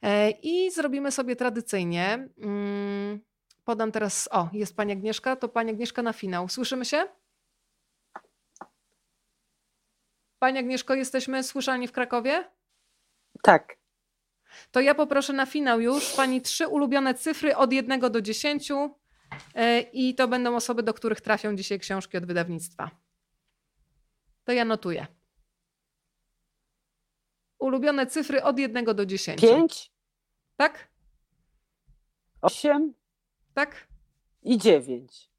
E, I zrobimy sobie tradycyjnie. mm, Podam teraz. O, jest pani Agnieszka, to pani Agnieszka na finał. Słyszymy się? Pani Agnieszko, jesteśmy słyszalni w Krakowie? Tak. To ja poproszę na finał już pani trzy ulubione cyfry od 1 do 10 e, i to będą osoby, do których trafią dzisiaj książki od wydawnictwa. To ja notuję. Ulubione cyfry od 1 do 10. Pięć, Tak? osiem Tak? i dziewięć.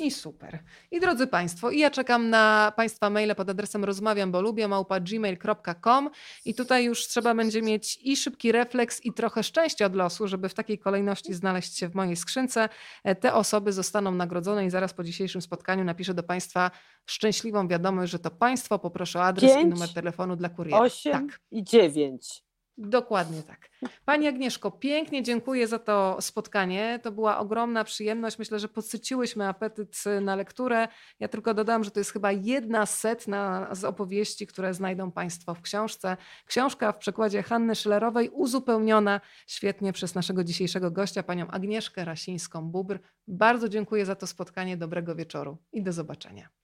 I super. I drodzy Państwo, i ja czekam na Państwa maile pod adresem rozmawiam, bo lubię małpa gmail.com i tutaj już trzeba będzie mieć i szybki refleks i trochę szczęścia od losu, żeby w takiej kolejności znaleźć się w mojej skrzynce. E, Te osoby zostaną nagrodzone i zaraz po dzisiejszym spotkaniu napiszę do Państwa szczęśliwą wiadomość, że to Państwo poproszę o adres i numer telefonu dla kuriera. Osiem Tak. i dziewięć. Dokładnie tak. Pani Agnieszko, pięknie dziękuję za to spotkanie. To była ogromna przyjemność. Myślę, że podsyciłyśmy apetyt na lekturę. Ja tylko dodam, że to jest chyba jedna setna z opowieści, które znajdą Państwo w książce. Książka w przekładzie Hanny Schillerowej, uzupełniona świetnie przez naszego dzisiejszego gościa, panią Agnieszkę Rasińską-Bubr. Bardzo dziękuję za to spotkanie. Dobrego wieczoru i do zobaczenia.